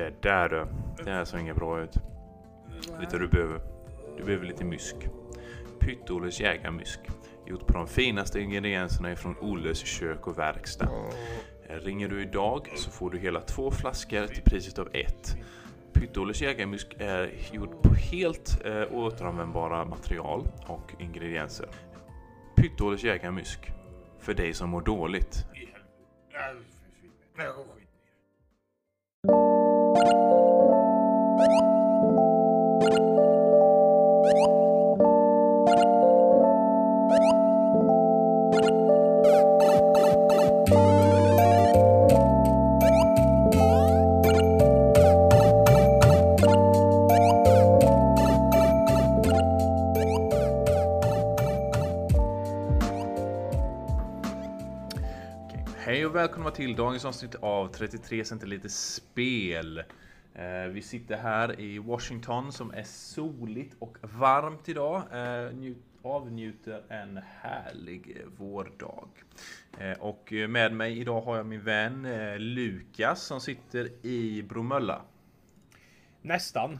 Det där du. Det här ser inget bra ut. Vad du behöver? Du behöver lite mysk. Pytt-Olles jägarmysk. Gjort på de finaste ingredienserna ifrån Olles kök och verkstad. Ringer du idag så får du hela två flaskor till priset av ett. Pytt-Olles jägarmysk är gjord på helt eh, återanvändbara material och ingredienser. Pytt-Olles jägarmysk. För dig som mår dåligt. Dagens av 33 centiliter spel. Eh, vi sitter här i Washington som är soligt och varmt idag. Eh, njut, avnjuter en härlig vårdag. Eh, och med mig idag har jag min vän Lukas som sitter i Bromölla. Nästan.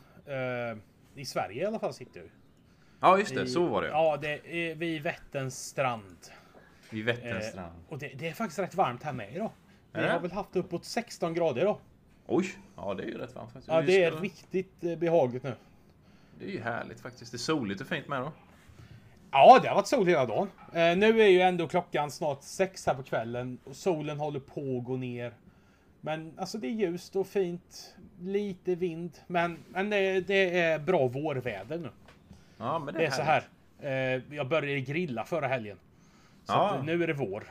I Sverige i alla fall sitter du. Ja just det, I, så var det. Ja, det är vid Vätterns strand. Vid Vätterns strand. och det, det är faktiskt rätt varmt här med idag. Vi Är har väl haft uppåt 16 grader idag. Oj, ja det är ju rätt varmt faktiskt. Ja, det är riktigt eh, behagligt nu. det är ju härligt faktiskt. Det är soligt och fint med då. Ja, det har varit sol hela dagen. Eh, nu är ju ändå klockan snart sex här på kvällen och solen håller på att gå ner. Men alltså det är ljust och fint. Lite vind, men, men det, det är bra vårväder nu. Ja, men det Det är, är så här. Eh, jag började grilla förra helgen. Så Ja. nu är det vår.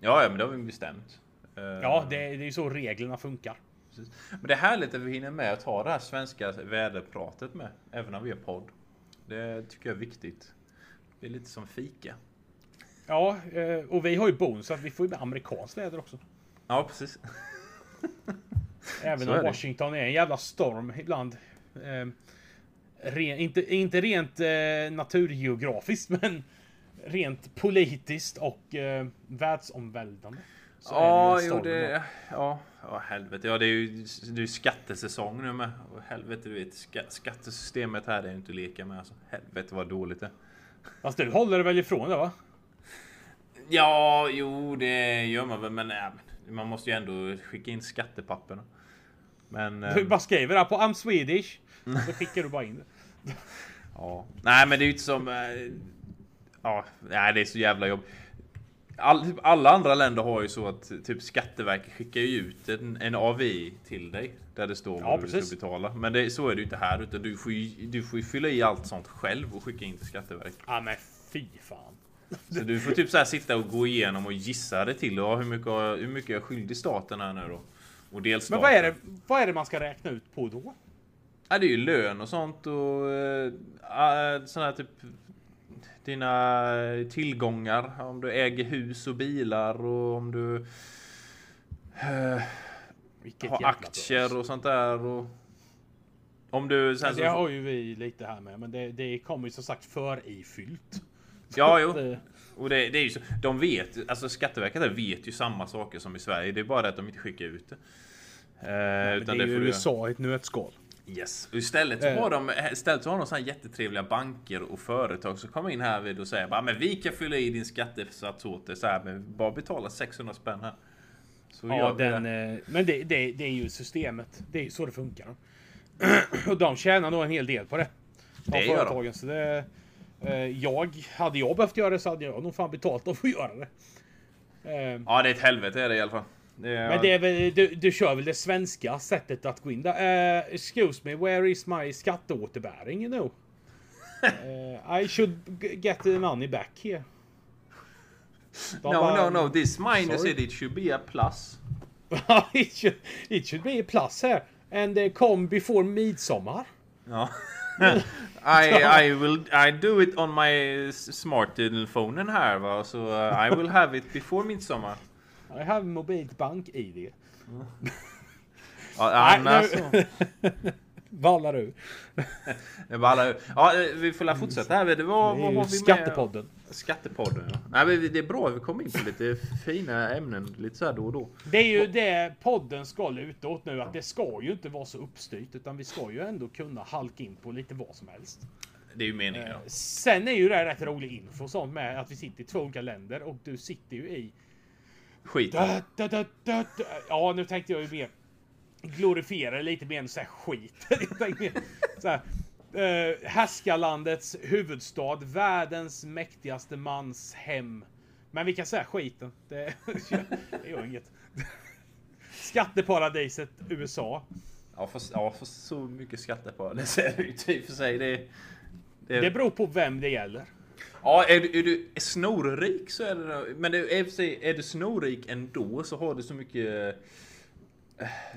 Ja, ja, men det har vi bestämt. Eh, Ja, det, det är ju så reglerna funkar. precis. Men det är härligt att vi hinner med att ta det här svenska väderpratet med, även när vi gör podd. Det tycker jag är viktigt. Det är lite som fika. Ja, eh, och vi har ju bonus så att vi får ju med amerikanskt väder också. Ja, precis. Även om det. Washington är en jävla storm ibland. Eh, ren, inte, inte rent naturgeografiskt, men rent politiskt och eh, världsomvälvande. Så Ja, det jo, det... Ja, ja, helvete. Ja, det är ju det är skattesäsong nu med. Och helvete, du vet. Ska, skattesystemet här är ju inte att leka med. Alltså, helvete vad dåligt det är. Fast du håller det väl ifrån det va? Ja, jo, det gör man väl. Men nej, man måste ju ändå skicka in skattepapperna. Men... Du ehm, bara skriver där på I'm Swedish. Så skickar du bara in det. Ja. Nej men det är ju inte som... eh, Ja, nej det är så jävla jobb. All, typ alla andra länder har ju så att typ Skatteverket skickar ju ut en, en AVI till dig. Där det står Ja, vad du precis. ska betala. Men det, så är det ju inte här. Utan du får ju, du får ju fylla i allt sånt själv och skicka in till Skatteverket. Ja men fy fan. Så du får typ så här sitta och gå igenom och gissa det till. Ja, hur, mycket, hur mycket är jag skyldig staten här nu då? Och delstaten. Men vad är, det, vad är det man ska räkna ut på då? Ja, det är ju lön och sånt och uh, sådana här typ dina tillgångar. Om du äger hus och bilar och om du eh, har aktier och sånt där. Och om du sen Men så, det har ju vi lite här med, men det, det kommer ju som sagt för ifyllt. Ja, jo. Det- Och det, det är ju så. De vet, alltså Skatteverket där vet ju samma saker som i Sverige. Det är bara det att de inte skickar ut det. Eh, Men utan det är ju får du- USA i ett nötskal. Yes. Och istället så Eh. har de, istället så har de så här jättetrevliga banker och företag som kommer in här vid och säger bara men vi kan fylla i din skattesats åt dig så här men bara betala 600 spänn här. Så Ja, den, det. eh, men det, det, det är ju systemet. Det är ju så det funkar. Och de tjänar nog en hel del på det. De Det gör de. företagen. Så det, eh, jag, hade jag behövt göra det så hade jag nog fan betalt dem för att göra det. Eh, Ja det är ett helvete är det i alla fall. Men det är väl, du, du kör väl det svenska sättet att gå in där. Eh, excuse me, where is my skatteåterbäring nu? Eh, I should get the money back here. De No bara, no no this minus sorry. it, it should be a plus. it, should, it should be a plus here. And uh, come before midsommar. Ja. I, I will I do it on my smartphone här va så uh, I will have it before midsommar. I have mobilt bank-id. Ja, Nej, nu-. Ballar ur. Det var alla, ja, vi får la fortsätta här. Det var, Det är vad har vi med? Skattepodden. Skattepodden, ja. Nej, men det är bra att vi kom in på lite fina ämnen lite så här då och då. Det är ju det podden ska luta åt nu, att det ska ju inte vara så uppstyrt, utan vi ska ju ändå kunna halka in på lite vad som helst. Det är ju meningen. Eh, Ja. Sen är ju det här rätt rolig info sånt med att vi sitter i två olika länder och du sitter ju i... Skit. Da, da, da, da, da. Ja, nu tänkte jag ju mer glorifiera lite mer än så här skit. jag tänkte mer så här, eh, härskarlandets huvudstad, världens mäktigaste mans hem. Men vi kan säga skiten. Det, det gör inget. Skatteparadiset USA. Ja, för, ja, för så mycket skatter på det ut i och för sig. Det, det, Det beror på vem det gäller. Ja, är du, är du snorrik så är det Men det, är, är du snorrik ändå så har du så mycket...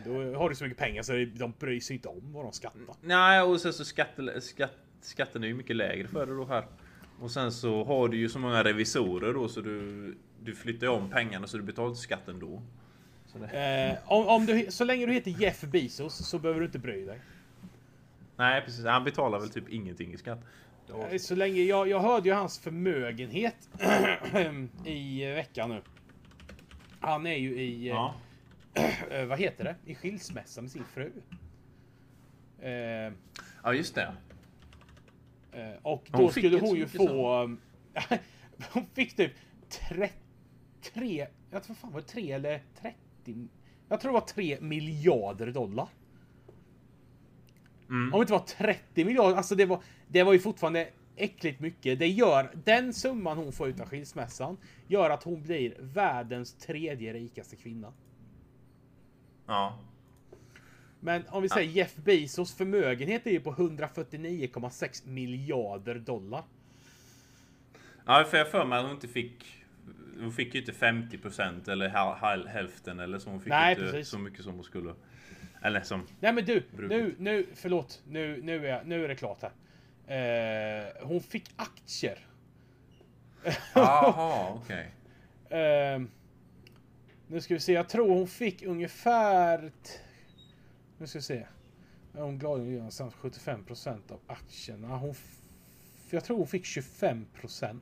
Då har du så mycket pengar så de bryr sig inte om vad de skattar. Nej, och sen så skatte, skatt, skatten är ju mycket lägre för dig då här. Och sen så har du ju så många revisorer då så du, du flyttar om pengarna så du betalar inte skatten då. Så det, Eh, om, om du, så länge du heter Jeff Bezos så behöver du inte bry dig. nej, precis. Han betalar väl typ ingenting i skatt. Eh, Så länge, jag, jag hörde ju hans förmögenhet i veckan nu. Han är ju i, eh, Ja. eh, vad heter det? I skilsmässa med sin fru. Eh, ja, just det. eh, och då Hon skulle hon ju få... hon fick typ 33... Jag tror fan var det 3 eller 30... Jag tror det var 3 miljarder dollar. Mm. Om det inte var 30 miljarder, alltså det var, det var ju fortfarande äckligt mycket. Det gör, den summan hon får ut av skilsmässan gör att hon blir världens tredje rikaste kvinna. Ja. Men om vi säger Jeff Bezos förmögenhet är ju på 149,6 miljarder dollar. Ja, för jag för mig att hon inte fick... Hon fick ju inte 50% eller hälften eller så. Hon fick Nej, inte precis. så mycket som hon skulle. Eller som... Nej men du, Brukligt. nu, nu, förlåt, nu, nu, är, nu är det klart här. Eh, hon fick aktier. Jaha, okej. Eh, nu ska vi se, jag tror hon fick ungefär... Nu ska vi se. Hon glad i någonstans 75% av aktierna. Hon jag tror hon fick 25%.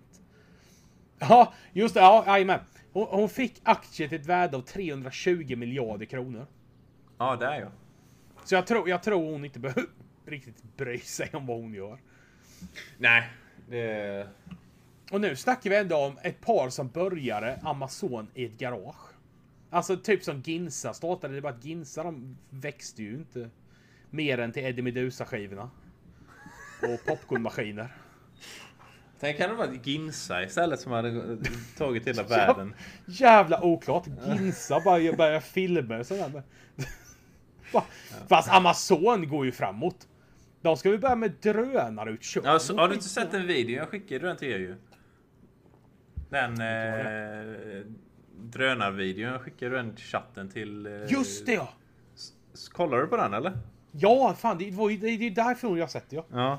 Ja, just det. Ja, jajamän. Hon, hon fick aktier till ett värde av 320 miljarder kronor. Ja, det är jag. Så jag tror, jag tror hon inte behöver riktigt bry sig om vad hon gör. Nej, det... Och nu snackar vi ändå om ett par som började Amazon i ett garage. Alltså typ som Ginsa startade. Det bara att Ginsa de växte ju inte mer än till Eddie Meduza-skivorna. Och popcornmaskiner. Tänk kan det vara Ginsa istället som hade tagit hela världen. Jävla oklart. Ginsa bara börjar filma och sådär. Fast Amazon går ju framåt. De ska vi börja med drönarutköp. Ja, så, har du inte sett den videon? Jag skickade den till er ju. Den eh, drönarvideon. Jag skickade den till chatten till... Eh, Just det ja! Kollar du på den eller? Ja, fan det var ju det är därifrån jag har sett det ja. Ja.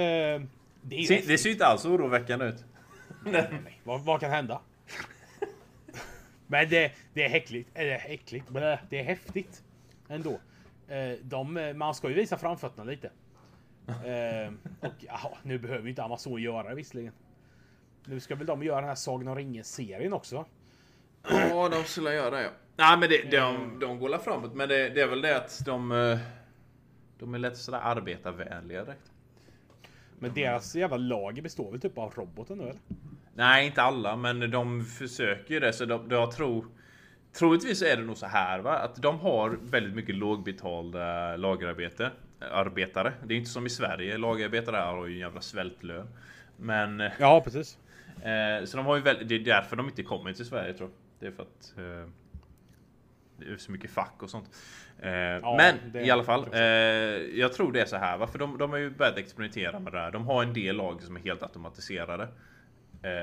Eh, det Se, det ser ju inte alls oroväckande ut. Nej, vad, vad kan hända? Men det, det är häckligt. Eller äckligt. Blä, det är häftigt. Ändå. Eh, de, eh, man ska ju visa framfötterna lite. Eh, och ja, nu behöver ju inte Amazon göra det visserligen. Nu ska väl de göra den här Sagan om ringen-serien också. Ja, de skulle göra det ja. Nej, men det, de, de går väl framåt. Men det, det är väl det att de... eh, De är lätt sådär arbetarvänliga direkt. Men deras jävla lager består väl typ av roboten nu eller? Nej, inte alla, men de försöker ju det. Så de, jag tror... Troligtvis är det nog så här va, att de har väldigt mycket lågbetalda lagerarbete. Arbetare. Det är inte som i Sverige. Lagerarbetare här har ju en jävla svältlön. Men... eh, Ja, precis. Eh, så de har ju väl, det är därför de inte kommer till Sverige tror jag. Det är för att eh, det är så mycket fack och sånt. Eh, men i alla fall, eh, jag tror det är så här. Varför de, de har ju börjat experimentera med det här. De har en del lager som är helt automatiserade.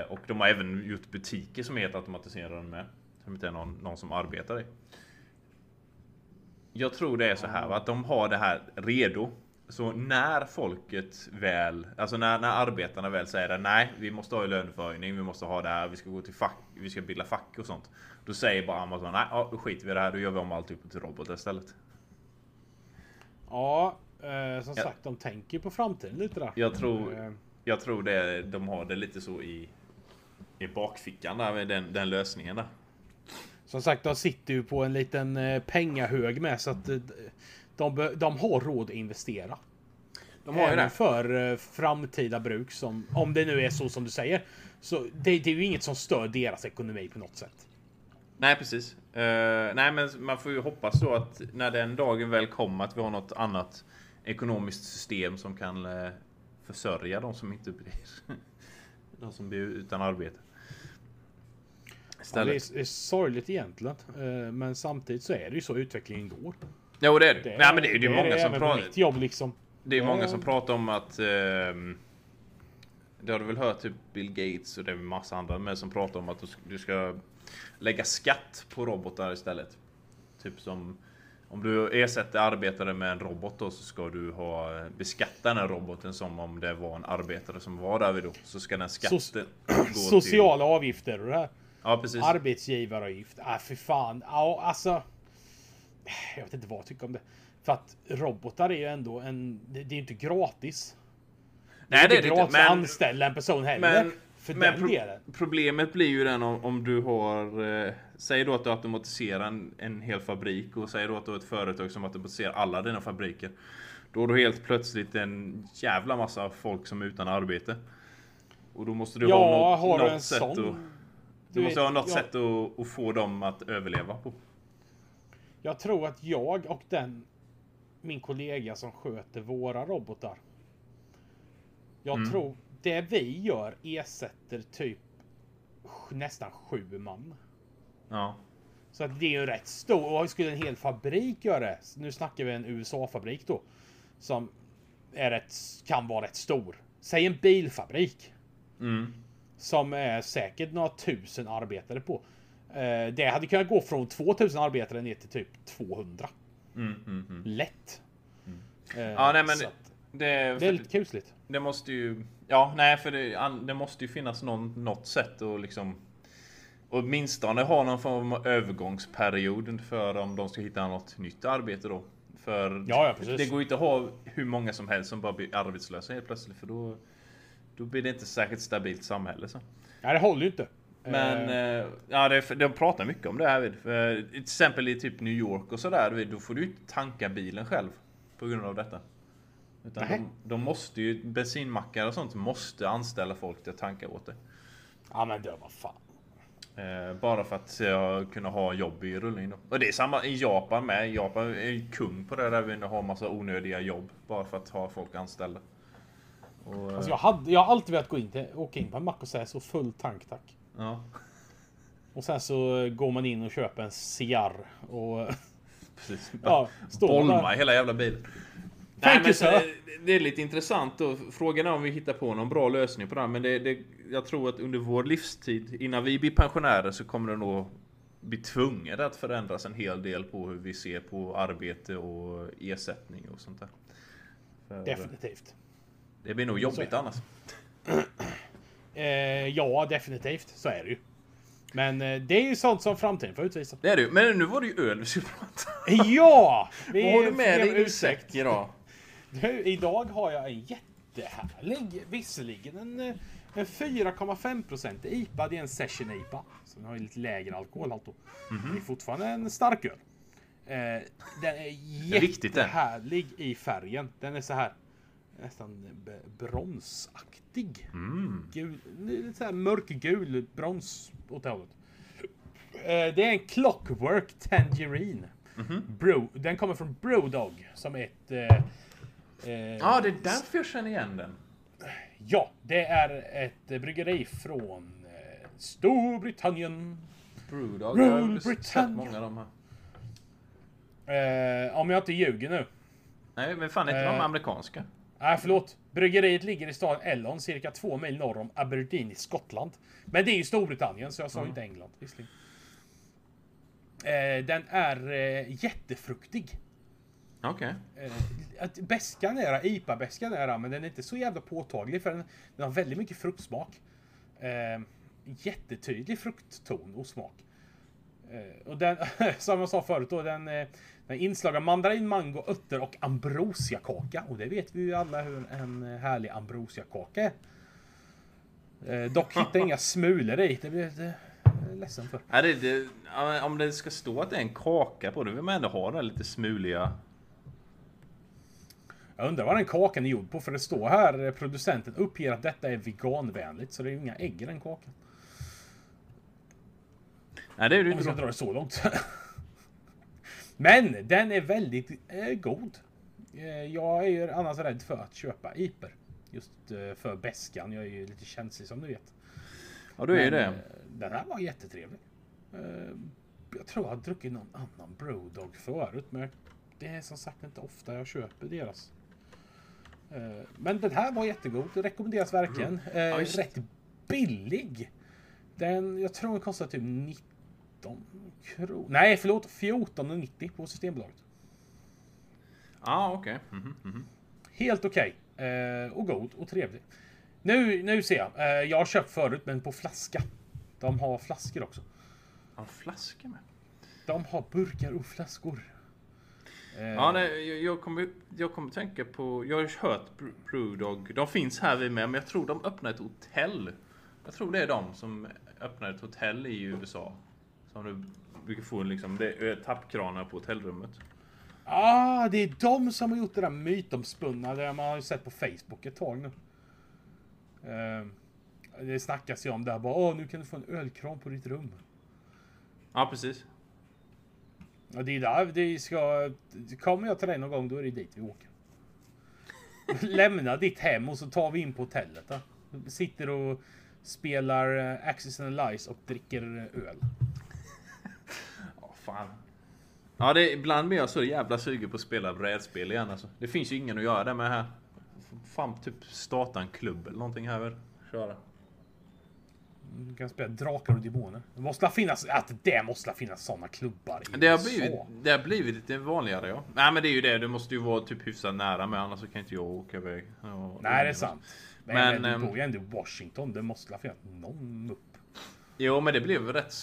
Och de har även gjort butiker som är helt automatiserade med. Som inte är någon, någon som arbetar i. Jag tror det är så här att de har det här redo. Så när folket väl, alltså när, när arbetarna väl säger att nej, vi måste ha löneförhöjning, vi måste ha det här, vi ska gå till fack, vi ska bilda fack och sånt. Då säger bara Amazon, nej, ja, då skiter vi i det här, då gör vi om alltihop till robotar istället. Ja, Eh, som Ja. sagt, de tänker på framtiden lite där. Jag tror, Eh, jag tror det, de har det lite så i, i bakfickan där med den, den lösningen där. Som sagt, de sitter ju på en liten eh, pengahög med så att eh, de, de har råd att investera. De har ju det. för eh, framtida bruk som, om det nu är så som du säger. Så det, det är ju inget som stör deras ekonomi på något sätt. Nej, precis. Eh, nej, men man får ju hoppas då att när den dagen väl kommer att vi har något annat ekonomiskt system som kan försörja de som inte blir de som blir utan arbete. Ja, det, Istället. är, det är sorgligt egentligen. eh, Men samtidigt så är det ju så utvecklingen går. Jo, det är det. Det Nej, men det är ju många som pratar. jobb liksom. Det är många Ja. som pratar om att ehm, Det har du väl hört typ Bill Gates och det är massa andra med som pratar om att du sk- du ska lägga skatt på robotar istället. Typ som om du ersätter arbetare med en robot då så ska du ha beskatta den här roboten som om det var en arbetare som var där vid då. Så ska den skatten Soci- gå Sociala avgifter och det här. Ja precis. Arbetsgivaravgift. Ah, för fan. Ja, alltså. Jag vet inte vad jag tycker om det. För att robotar är ju ändå en... Det det är ju inte gratis. Nej det är inte det inte. gratis att Men, anställa en person heller. men, för men pro- delen. problemet blir ju den om, om du har... Eh, säg då att du automatiserar en, en hel fabrik och säg då att du har ett företag som automatiserar alla dina fabriker. Då har du helt plötsligt en jävla massa folk som är utan arbete. Och då måste du ha Ja, något, har du något en sätt sån? att... Du måste ha något jag- sätt att, att få dem att överleva på. Jag tror att jag och den min kollega som sköter våra robotar. Jag Mm. tror det vi gör ersätter typ nästan sju man. Ja. Så att det är ju rätt stor. Och skulle en hel fabrik göra det. Nu snackar vi en USA-fabrik då. Som är rätt, kan vara rätt stor. Säg en bilfabrik. Mm. Som är säkert några tusen arbetare på. Eh, Det hade kunnat gå från 2000 arbetare ner till typ 200. Mm, mm, mm. Lätt. Eh, Ja, nej, men Det, det är lite kusligt. Det måste ju... Ja, nej, för det, det måste ju finnas någon, något sätt att liksom... Åtminstone ha någon form av övergångsperiod för om de ska hitta något nytt arbete då. För Ja, ja, det går ju inte att ha hur många som helst som bara blir arbetslösa helt plötsligt. För då, då blir det inte särskilt stabilt samhälle. Så. Nej, det håller ju inte. Men Eh, eh, ja, det, de pratar mycket om det här. Vid. För, till exempel i typ New York och sådär. Då får du inte tanka bilen själv. På grund av detta. Utan de, de måste ju, bensinmackar och sånt måste anställa folk till att tanka åt det. Ja, men det var fan. Eh, bara för att eh, kunna ha jobb i rullning då. Och det är samma i Japan med. Japan är kung på det där vi har massa onödiga jobb. Bara för att ha folk anställda. Och, eh, Alltså jag, hade, jag har alltid velat gå in till, åka in på en mack och säga så full tank tack. ja, Och sen så går man in och köper en cigarr och precis. ja, står Bolma hela jävla bilen. Nej, men så, det är lite intressant då. Frågan är om vi hittar på någon bra lösning på det här. Men det, det, jag tror att under vår livstid, innan vi blir pensionärer, så kommer det nog bli tvunget att förändras en hel del på hur vi ser på arbete och ersättning och sånt där. För Definitivt. Det blir nog jobbigt annars. Eh, ja, definitivt. Så är det ju. Men eh, det är ju sånt som framtiden får utvisa. Det är det ju. Men nu var det ju öl vi skulle prata om. Ja! Vi Vad har du med dig i ursäkt. idag? Du, idag har jag en jättehärlig, visserligen en, eh, en 4,5% IPA. Det är en session IPA. Så den har ju lite lägre alkoholhalt då. Mhm. Det är fortfarande en starköl. Eh, den är jättehärlig i färgen. Den är så här nästan bronsaktig. Mm. Gul, lite så här mörkgul brons åt det hållet. Eh, det är en Clockwork Tangerine. Mhm. Bro, den kommer från Brodog som är ett... Eh, eh, Ja, det är därför jag känner igen den. Ja, det är ett eh, bryggeri från eh, Storbritannien. Brewdog. Jag har sett många av de här. Eh, om jag inte ljuger nu. Nej, men fan inte de Eh. amerikanska? Nej, förlåt. Bryggeriet ligger i staden Ellon, cirka två mil norr om Aberdeen i Skottland. Men det är ju Storbritannien, så jag sa ju inte England. Visserligen. Eh, den är eh, jättefruktig. Okej. Eh, att Beskan är IPA-beskan är men den är inte så jävla påtaglig för den, den har väldigt mycket fruktsmak. Eh, jättetydlig fruktton och smak. Eh, och den, som jag sa förut då, den, är inslag av mandarin, mango, örter och ambrosiakaka. Och det vet vi ju alla hur en härlig ambrosiakaka är. Eh, dock hittar jag inga smulor i. Det blir jag lite eh, ledsen för. Ja, det, det, om det ska stå att det är en kaka på det vill man ändå ha den lite smuliga. Jag undrar vad den kakan är gjord på. För det står här, eh, producenten uppger att detta är veganvänligt. Så det är ju inga ägg i den kakan. Nej, det är det ju Om vi inte. ska dra det så långt. Men den är väldigt eh, god. Eh, jag är ju annars rädd för att köpa iper. Just eh, för beskan. Jag är ju lite känslig som du vet. Ja, du är ju det. eh, Den här var jättetrevlig. Eh, Jag tror jag har druckit någon annan Brewdog förut. Men det är som sagt inte ofta jag köper deras. Eh, Men den här var jättegod. Det rekommenderas verkligen. Eh, Ja. Rätt billig. Den, jag tror den kostar typ 19 kronor. Nej, förlåt. 14,90 på Systembolaget. Ja, ah, okej. Mhm, mhm. Helt okej. Eh, och god och trevlig. Nu, nu ser jag. Eh, jag har köpt förut, men på flaska. De har flaskor också. Har de flaskor med? De har burkar och flaskor. Eh, Ja, nej, jag, jag kommer, jag kommer tänka på... Jag har hört Br- Brewdog. De finns här vid med, men jag tror de öppnar ett hotell. Jag tror det är de som öppnar ett hotell i USA. Som du brukar få liksom, det är tappkranar på hotellrummet. Ah, det är de som har gjort det där mytomspunna. Det man har ju sett på Facebook ett tag nu. Eh, det snackas ju om där bara, åh nu kan du få en ölkran på ditt rum. Ja, precis. Ja, det är där det ska... Kommer jag till dig någon gång, då är det dit vi åker. Lämna ditt hem och så tar vi in på hotellet. Då. Sitter och spelar eh, Axis and Lies och dricker eh, öl. Fan. Ja, det är, ibland blir jag så jävla sugen på att spela brädspel igen alltså. Det finns ju ingen att göra det med här. Fan, typ starta en klubb eller någonting här väl. Köra. Du kan spela Drakar och Demoner. Det måste finnas, att det måste finnas sådana klubbar i Det har, blivit, det har blivit lite vanligare ja. Nej men det är ju det, du måste ju vara typ hyfsat nära med annars så kan inte jag åka iväg. Ja, Nej, det är sant. Men, Men, men ehm, du bor ju ändå i Washington. Det måste finnas någon upp. Jo men det blev rätt...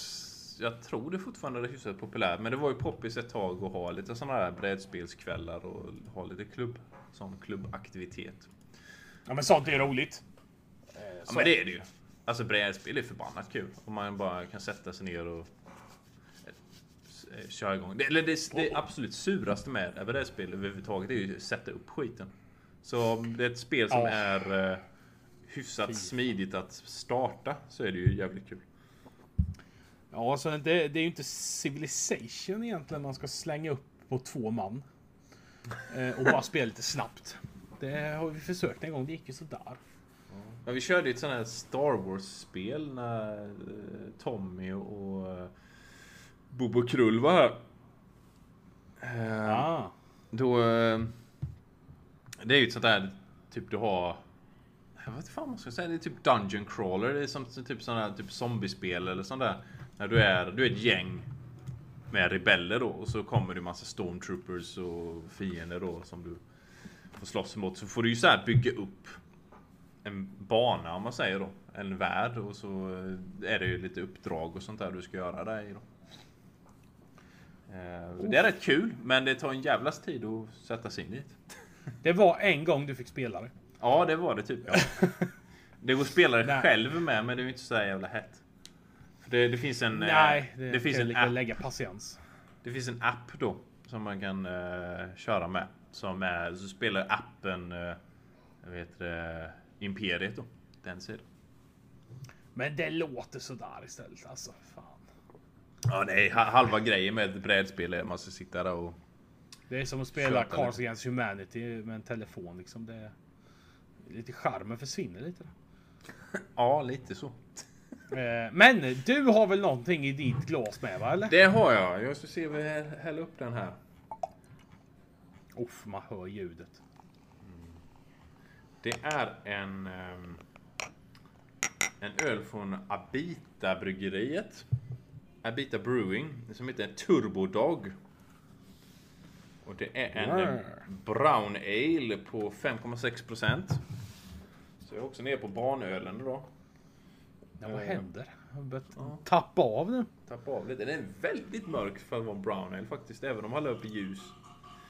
Jag tror det fortfarande är hyfsat populärt. Men det var ju poppis ett tag att ha lite sådana här brädspelskvällar och ha lite klubb. Sån klubbaktivitet. Ja, men sånt är roligt. Eh, Ja men det är det ju. Alltså brädspel är förbannat kul. Om man bara kan sätta sig ner och eh, köra igång. Det, eller det, det absolut suraste med brädspel överhuvudtaget är ju att sätta upp skiten. Så om det är ett spel som Ja. är eh, hyfsat smidigt att starta så är det ju jävligt kul. Ja, så det, det är ju inte Civilization egentligen man ska slänga upp på två man. Eh, och bara spela lite snabbt. Det har vi försökt en gång, det gick ju sådär. Men vi körde ju ett sånt här Star Wars-spel när eh, Tommy och eh, Bobo Krull var här. Eh, Ah. Då... Det är ju ett sånt där, typ du har... Jag vet inte fan man ska säga, det är typ Dungeon Crawler. Det är som typ sån där typ zombiespel eller sånt där. När du är, du är ett gäng med rebeller då och så kommer det massa stormtroopers och fiender då som du får slåss emot. Så får du ju så bygga upp en bana om man säger då. En värld och så eh, är det ju lite uppdrag och sånt där du ska göra där i då. Eh, Det är rätt kul, men det tar en jävlas tid att sätta sig in dit. Det var en gång du fick spela det. Ja, det var det typ. Ja. Det går att spela det själv med, men det är ju inte så jävla hett. Det, det finns en... eh, Nej, det, det finns en app. lägga patiens. Det finns en app då som man kan eh, köra med. Som är, så spelar appen, uh, vet det, Imperiet då. Den sidan. Men det låter sådär istället alltså. Fan. Ja, är ha- halva grejen med ett brädspel är att man ska sitta där och... Det är som att spela lite. Against Humanity med en telefon liksom. Det, lite charmen försvinner lite. Ja, lite så. Eh, Men du har väl någonting i ditt glas med va? Eller? Det har jag. Jag ska se om vi hä- häller upp den här. Uff, man hör ljudet. Det är en... ehm, En öl från Abita bryggeriet. Abita Brewing. Som heter Turbo Dog. Och det är en Mm. eh, Brown Ale på 5,6%. Så jag är också nere på barnölen då. Ja, vad Eh. händer? Jag har börjat tappa av nu. Tappa av lite. Den är väldigt mörk för att vara brown ale faktiskt. Även om han i ljus.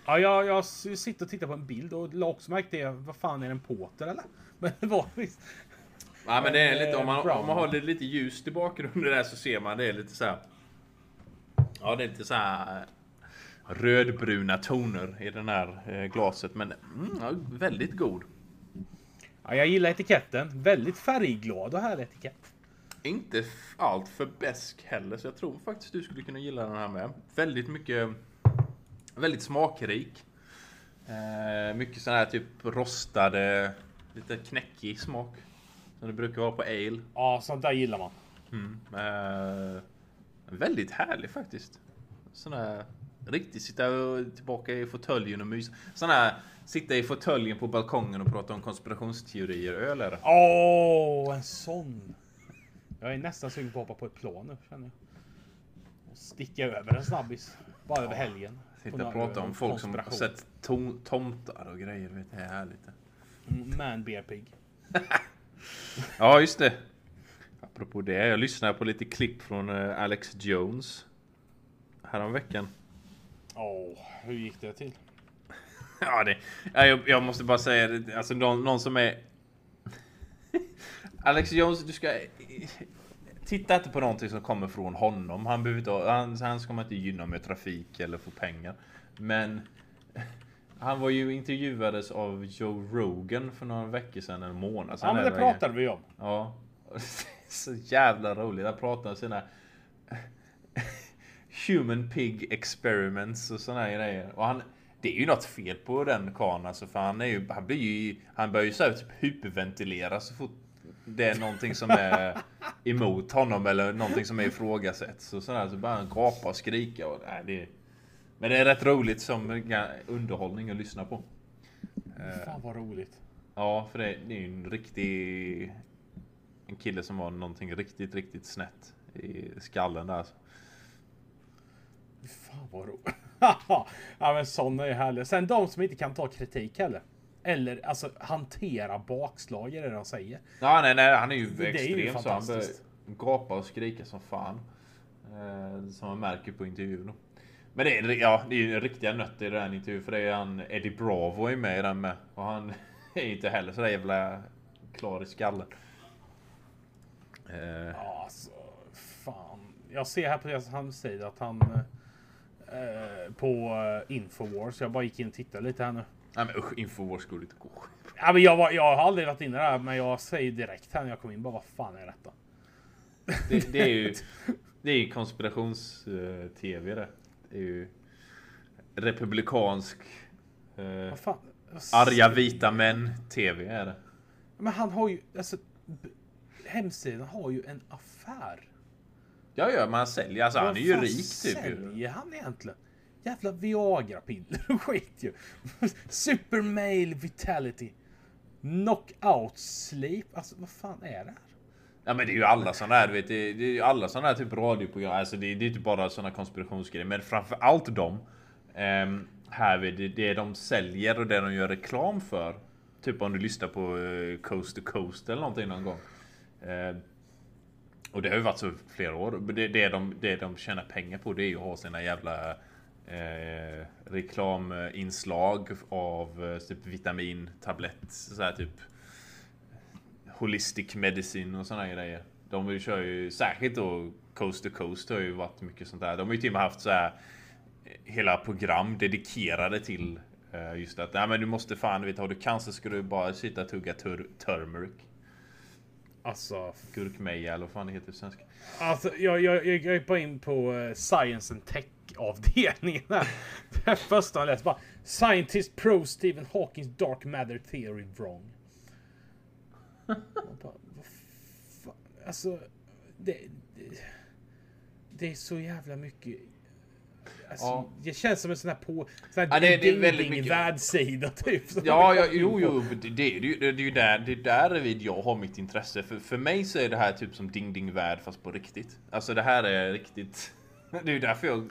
Ja, jag, jag sitter och tittar på en bild och la också märke till, vad fan är det en porter eller? Men det var visst. Nej men det är Eh, lite, om man, brown. om man har lite, ljust i bakgrunden där så ser man det är lite så här. Ja det är lite så här rödbruna toner i den här eh, glaset. Men mm, ja, väldigt god. Ja, jag gillar etiketten. Väldigt färgglad och härlig etikett. Inte allt för besk heller, så jag tror faktiskt du skulle kunna gilla den här med. Väldigt mycket, väldigt smakrik. Eh, mycket sån här typ rostade, lite knäckig smak. Som det brukar vara på ale. Ja, sånt där gillar man. Mm. Eh, väldigt härlig faktiskt. Sån här riktigt sitta tillbaka i fåtöljen och mysa. Sån här sitta i fåtöljen på balkongen och prata om konspirationsteorier. Öl är det. Åh, en sån. Jag är nästan sugen på att hoppa på ett plan nu känner jag. Och sticka över en snabbis. Bara över helgen. Sitta och prata om folk som har sett tom tomtar och grejer. Vet, det är härligt. Mm, Man bear pig. Ja, just det. Apropå det, jag lyssnade på lite klipp från eh, Alex Jones. Häromveckan. Åh, hur gick det till? Ja, det, ja, jag, jag måste bara säga det, alltså någon, någon som är... Alex Jones, du ska... Titta inte på någonting som kommer från honom. Han, behöver inte, ha- han, han ska man inte gynna med trafik eller få pengar. Men... Han var ju intervjuades av Joe Rogan för några veckor sedan, en månad sedan. Ja, men det pratade vi om. Ja. Så jävla roligt. Han pratar om sina Human Pig Experiments och såna här grejer. Och han, det är ju något fel på den karln alltså, för han är ju, han blir ju, han börjar ju så här typ hyperventilera så fort det är någonting som är emot honom eller någonting som är ifrågasätts. Och sådär, så börjar han gapa och skrika. Och, nej, det, men det är rätt roligt som underhållning att lyssna på. Eh, Fan vad roligt. Ja, för det, det är ju en riktig... En kille som var någonting riktigt, riktigt snett i skallen där. alltså. Fan vad roligt. ja men sådana är härliga. Sen de som inte kan ta kritik heller. Eller alltså hantera bakslag i det de säger. Ja, nej, nej, han är ju Det är ju extrem så han börjar gapa och skrika som fan. Eh, som man märker på intervjun. Men det är, ja, det är ju riktiga nötter i den intervjun. För det är han, Eddie Bravo är med i den med. Och han är inte heller så där jävla klar i skallen. Eh, Ja alltså, fan. Jag ser här på deras hemsida att han eh, på eh, Infowars. Jag bara gick in och tittade lite här nu. Nej men usch, Infowars går inte gå. Ja, men jag, var, jag har aldrig varit inne där, men jag säger direkt här när jag kom in bara vad fan är detta? Det, det är ju det är konspirations-tv det. Det är ju republikansk eh, Vad fan? arga vita män tv är det. Men han har ju, alltså, hemsidan har ju en affär. Ja, ja, man säljer. Alltså han Vad är ju rik typ. ju. säljer han egentligen? Jävla Viagra-piller och skit ju. Super male vitality. Knockout sleep. Alltså vad fan är det här? Ja men det är ju alla såna här, du vet, det är, det är ju alla såna här typ radioprogram. Alltså det, är- det är inte bara såna konspirationsgrejer, men framför allt dem. Um, här vid det, det de säljer och det de gör reklam för. Typ om du lyssnar på eh, Coast to Coast eller någonting någon gång. Eh, och det har ju varit så i flera år. Det, det, de, det de tjänar pengar på det är ju att ha sina jävla eh, reklaminslag av eh, typ vitamintablett. Så här typ holistic medicine och såna grejer. De kör ju särskilt då Coast to Coast har ju varit mycket sånt där. De har ju till och med haft så här eh, hela program dedikerade till eh, just att nej men du måste fan, du vet har du cancer ska du bara sitta och tugga tur- turmeric. Alltså, Gurkmeja eller vad fan det heter på svenska. alltså jag, jag, jag, jag är bara in på eh, Science and Tech avdelningen. Det första jag läste bara Scientist pro Stephen Hawkings dark matter theory wrong. Bara, vad fan? Alltså, det, det, det är så jävla mycket. Alltså, Ja. Det känns som en sån här på... Sån här Ja, det- det är väldigt mycket- världssida typ. Ja, ja, jo, jo, det, det, är ju- det är ju där, det är där vid jag har mitt intresse. För, för mig så är det här typ som Ding Ding Värld fast på riktigt. Alltså det här är riktigt... Det är ju därför jag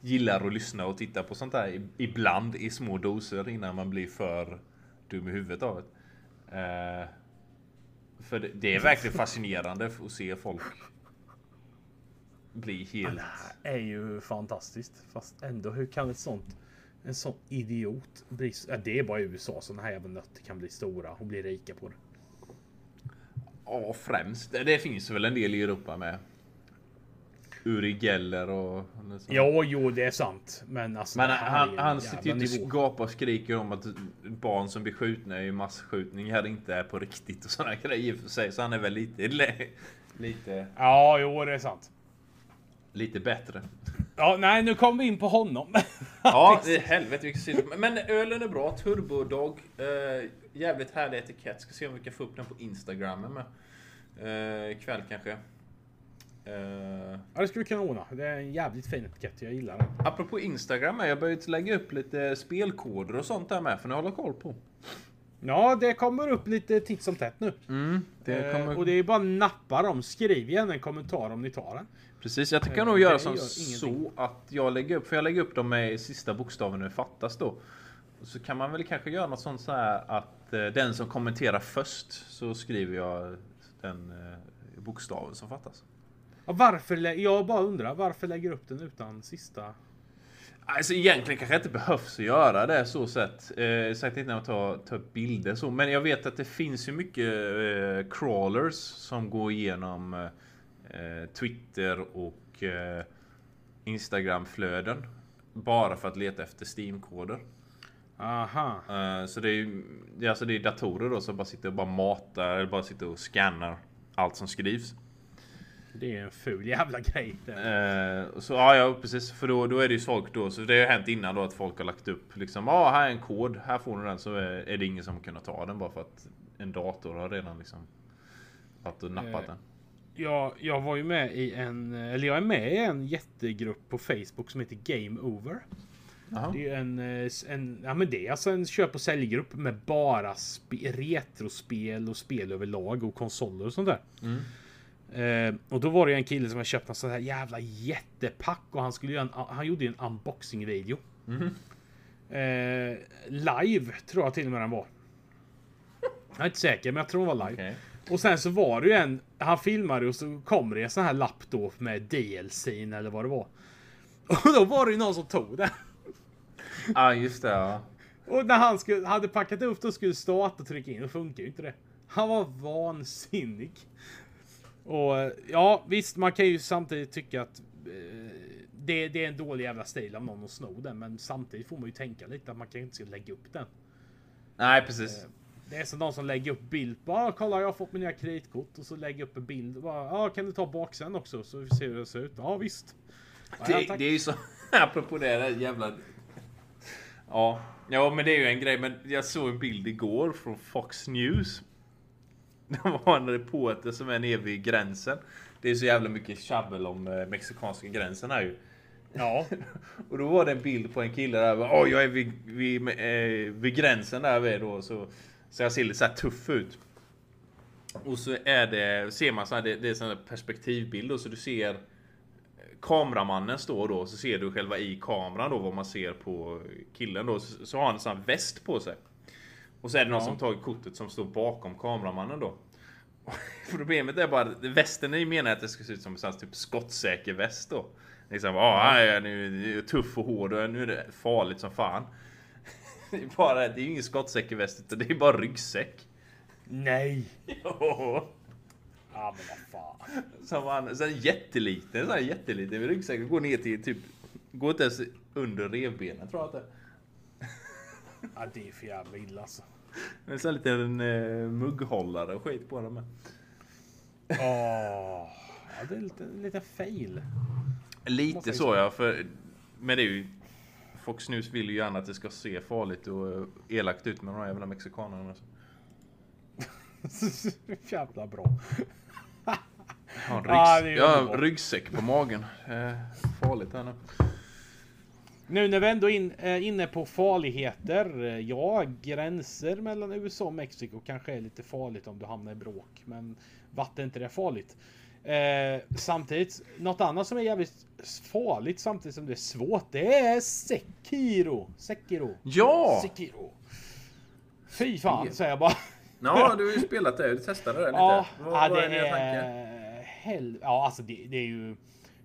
gillar att lyssna och titta på sånt här ibland i små doser innan man blir för dum i huvudet av det. Eh, För det, det är verkligen fascinerande att se folk bli helt... Det är ju fantastiskt. Fast ändå, hur kan ett sånt... En sån idiot bli... Ja, det är bara i USA såna här jävla nötter kan bli stora och bli rika på det. Ja, främst. Det finns väl en del i Europa med. Uri Geller och... Ja, jo, det är sant. Men alltså... Men han, han en sitter ju inte och nivå. gapar och skriker om att barn som blir skjutna i masskjutning här inte är på riktigt och sådana grejer och för sig. Så han är väl lite, lite, Ja, jo, det är sant. lite bättre. Ja, nej, nu kom vi in på honom. Ja, det är helvete vilken sida. Men ölen är bra. Turbodog. Eh, jävligt härlig etikett. Ska se om vi kan få upp den på Instagram med. Eh, ikväll kanske. Eh, Ja, det skulle vi kunna ordna. Det är en jävligt fin etikett. Jag gillar den. apropå Instagram, jag börjat lägga upp lite spelkoder och sånt där med. För ni hålla koll på. Ja, det kommer upp lite titt som tätt nu. Det Eh, kommer... och det är bara nappa dem. Skriv gärna en kommentar om ni tar den. Precis, jag Eh, nog göra gör som så att jag lägger upp, för jag lägger upp dem med sista bokstaven det fattas då. Så kan man väl kanske göra något sånt så här att eh, den som kommenterar först så skriver jag den eh, bokstaven som fattas. Ja, varför? Jag bara undrar. Varför lägger du upp den utan sista? Alltså egentligen kanske inte behövs att göra det så sett. Eh, sagt inte när man tar, tar bilder så. Men jag vet att det finns ju mycket eh, crawlers som går igenom eh, Twitter och eh, Instagram-flöden. Bara för att leta efter Steam-koder. Aha. Eh, så det är ju alltså det är datorer då som bara sitter och bara matar eller bara sitter och scannar allt som skrivs. Det är en ful jävla grej. Eh, så ja, ja precis. För då, då är det ju folk då. Så det har ju hänt innan då att folk har lagt upp liksom. Ja, ah, här är en kod. Här får du den. Så är, är det ingen som kunnat ta den bara för att en dator har redan liksom. Haft och nappat Eh, den. Jag, jag var ju med i en, eller jag är med i en jättegrupp på Facebook som heter Game Over. Jaha. Det är en, eh, en, ja men det är alltså en köp och säljgrupp med bara spe, retrospel och spel överlag och konsoler och sånt där. Mm. Eh, och då var det en kille som har köpt en sån här jävla jättepack och han skulle göra en, han gjorde ju en unboxing video. Mhm. Eh, live tror jag till och med den var. Jag är inte säker men jag tror den var live. Okej. Och sen så var det ju en, han filmade och så kom det en sån här lapp då med DLCn eller vad det var. Och då var det ju någon som tog den. Ja, ah, just det. Ja. Och när han skulle, hade packat upp och skulle starta och trycka in, då funkar ju inte det. Han var vansinnig. Och eh, ja, visst, man kan ju samtidigt tycka att eh, det, det är en dålig jävla stil av någon att sno den, men samtidigt får man ju tänka lite att man kanske inte ska lägga upp den. Nej, precis. Det är som någon som lägger upp bild. Bara, ah, kolla jag har fått mina kreditkort. Och så lägger jag upp en bild. Bara, ah, kan du ta baksidan också så vi ser hur det ser ut? Ja visst. Ja, Det, det är ju så, apropå det där jävla... Ja, ja men det är ju en grej. Men jag såg en bild igår från Fox News. Det var en reporter som är nere vid gränsen. Det är så jävla mycket tjabbel om eh, mexikanska gränsen här ju. Ja. Och då var det en bild på en kille där. Åh, jag är vid, vid, eh, vid gränsen där vi då. Så, så jag ser lite så här tuff ut. Och så är det, ser man så här, det, det är sån här perspektivbild. Och så du ser kameramannen står då. Så ser du själva i kameran då vad man ser på killen då. Så, så har han en sån här väst på sig. Och så är det någon Ja. som tagit kortet som står bakom kameramannen då. Problemet är bara att västen är ju menat att det ska se ut som en typ skottsäker väst då. Liksom, ah, ja, nu är det tuff och hård och nu är det farligt som fan. Det är, bara, det är ju ingen skottsäker väst utan det är bara ryggsäck. Nej. Ja. Ja men vad fan. Som han, så här jätteliten, så här jätteliten ryggsäck. Går ner till typ, går inte ens under revbenen tror jag att det är. Ja det är för jävla illa alltså. En sån här liten eh, mugghållare och skit på den med. Åh. Ja det är lite, lite fail. Lite så ja, för, men det är ju Fox News vill ju gärna att det ska se farligt och eh, elakt ut med de här jävla mexikanerna. jävla bra. Jag har en, Ja, ryggs- är jag har en ryggsäck på magen. Eh, farligt här nu. Nu när vi ändå är in, är inne på farligheter. eh, Ja, gränser mellan USA och Mexiko kanske är lite farligt om du hamnar i bråk. Men vatten är inte det farligt. Eh, samtidigt, något annat som är jävligt farligt samtidigt som det är svårt. Det är Sekiro. Sekiro. Ja! Sekiro. Fy fan säger jag bara. Ja, du har ju spelat det. Du testade det lite. Ja, vad, ja, vad det är tankar? är... Hel... Ja, alltså det, det är ju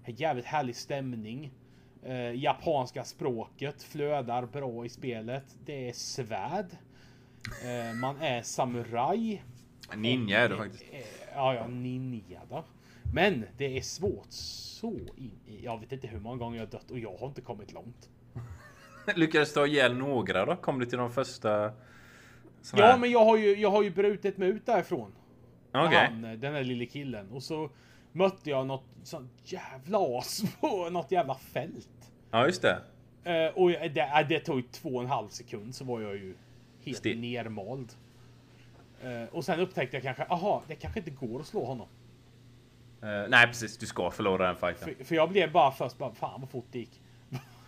en jävligt härlig stämning. Eh, japanska språket flödar bra i spelet. Det är svärd. Eh, man är samuraj. Ninja är du faktiskt. Ja, ja, ninja då. Men det är svårt så in i... Jag vet inte hur många gånger jag har dött och jag har inte kommit långt. Lyckades du ha ihjäl några då? Kom du till de första? Ja, men jag har ju, jag har ju brutit mig ut därifrån. Okej. Eh, den där lille killen. Och så mötte jag något sånt jävla as på något jävla fält. Ja, just det. Eh, och det, eh, det tog två och en halv sekund så var jag ju helt Still. nermald. Eh, och sen upptäckte jag kanske, aha, det kanske inte går att slå honom. Eh, nej, precis. Du ska förlora den fighten. För, för jag blev bara först bara, fan vad fort det gick.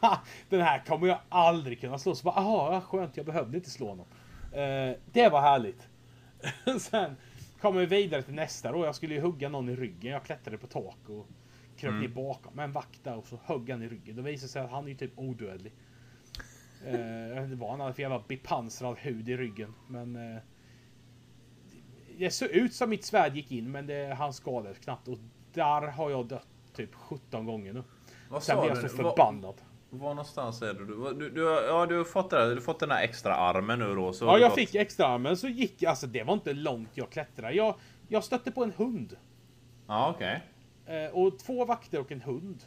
Den här kommer jag aldrig kunna slå. Så bara, aha, skönt, jag behövde inte slå honom. Eh, det var härligt. Sen kom vi vidare till nästa då. Jag skulle ju hugga någon i ryggen. Jag klättrade på tak och kröp ner bakom en vakt där och så högg han i ryggen. Då visade sig att han är ju typ odödlig. Eh, jag vet inte vad han hade för jävla bepansrad hud i ryggen. Men eh, det såg ut som mitt svärd gick in men det, han skadades knappt. Och där har jag dött typ 17 gånger nu. Vad Sen blev jag så förbannad. Var någonstans är du? Du, du, du, ja, du har fått det. Du har fått den här extra armen nu då. Så Ja, jag gått- fick extra armen så gick alltså det var inte långt jag klättrade. Jag, jag stötte på en hund. Ja, okej. Eh, och två vakter och en hund.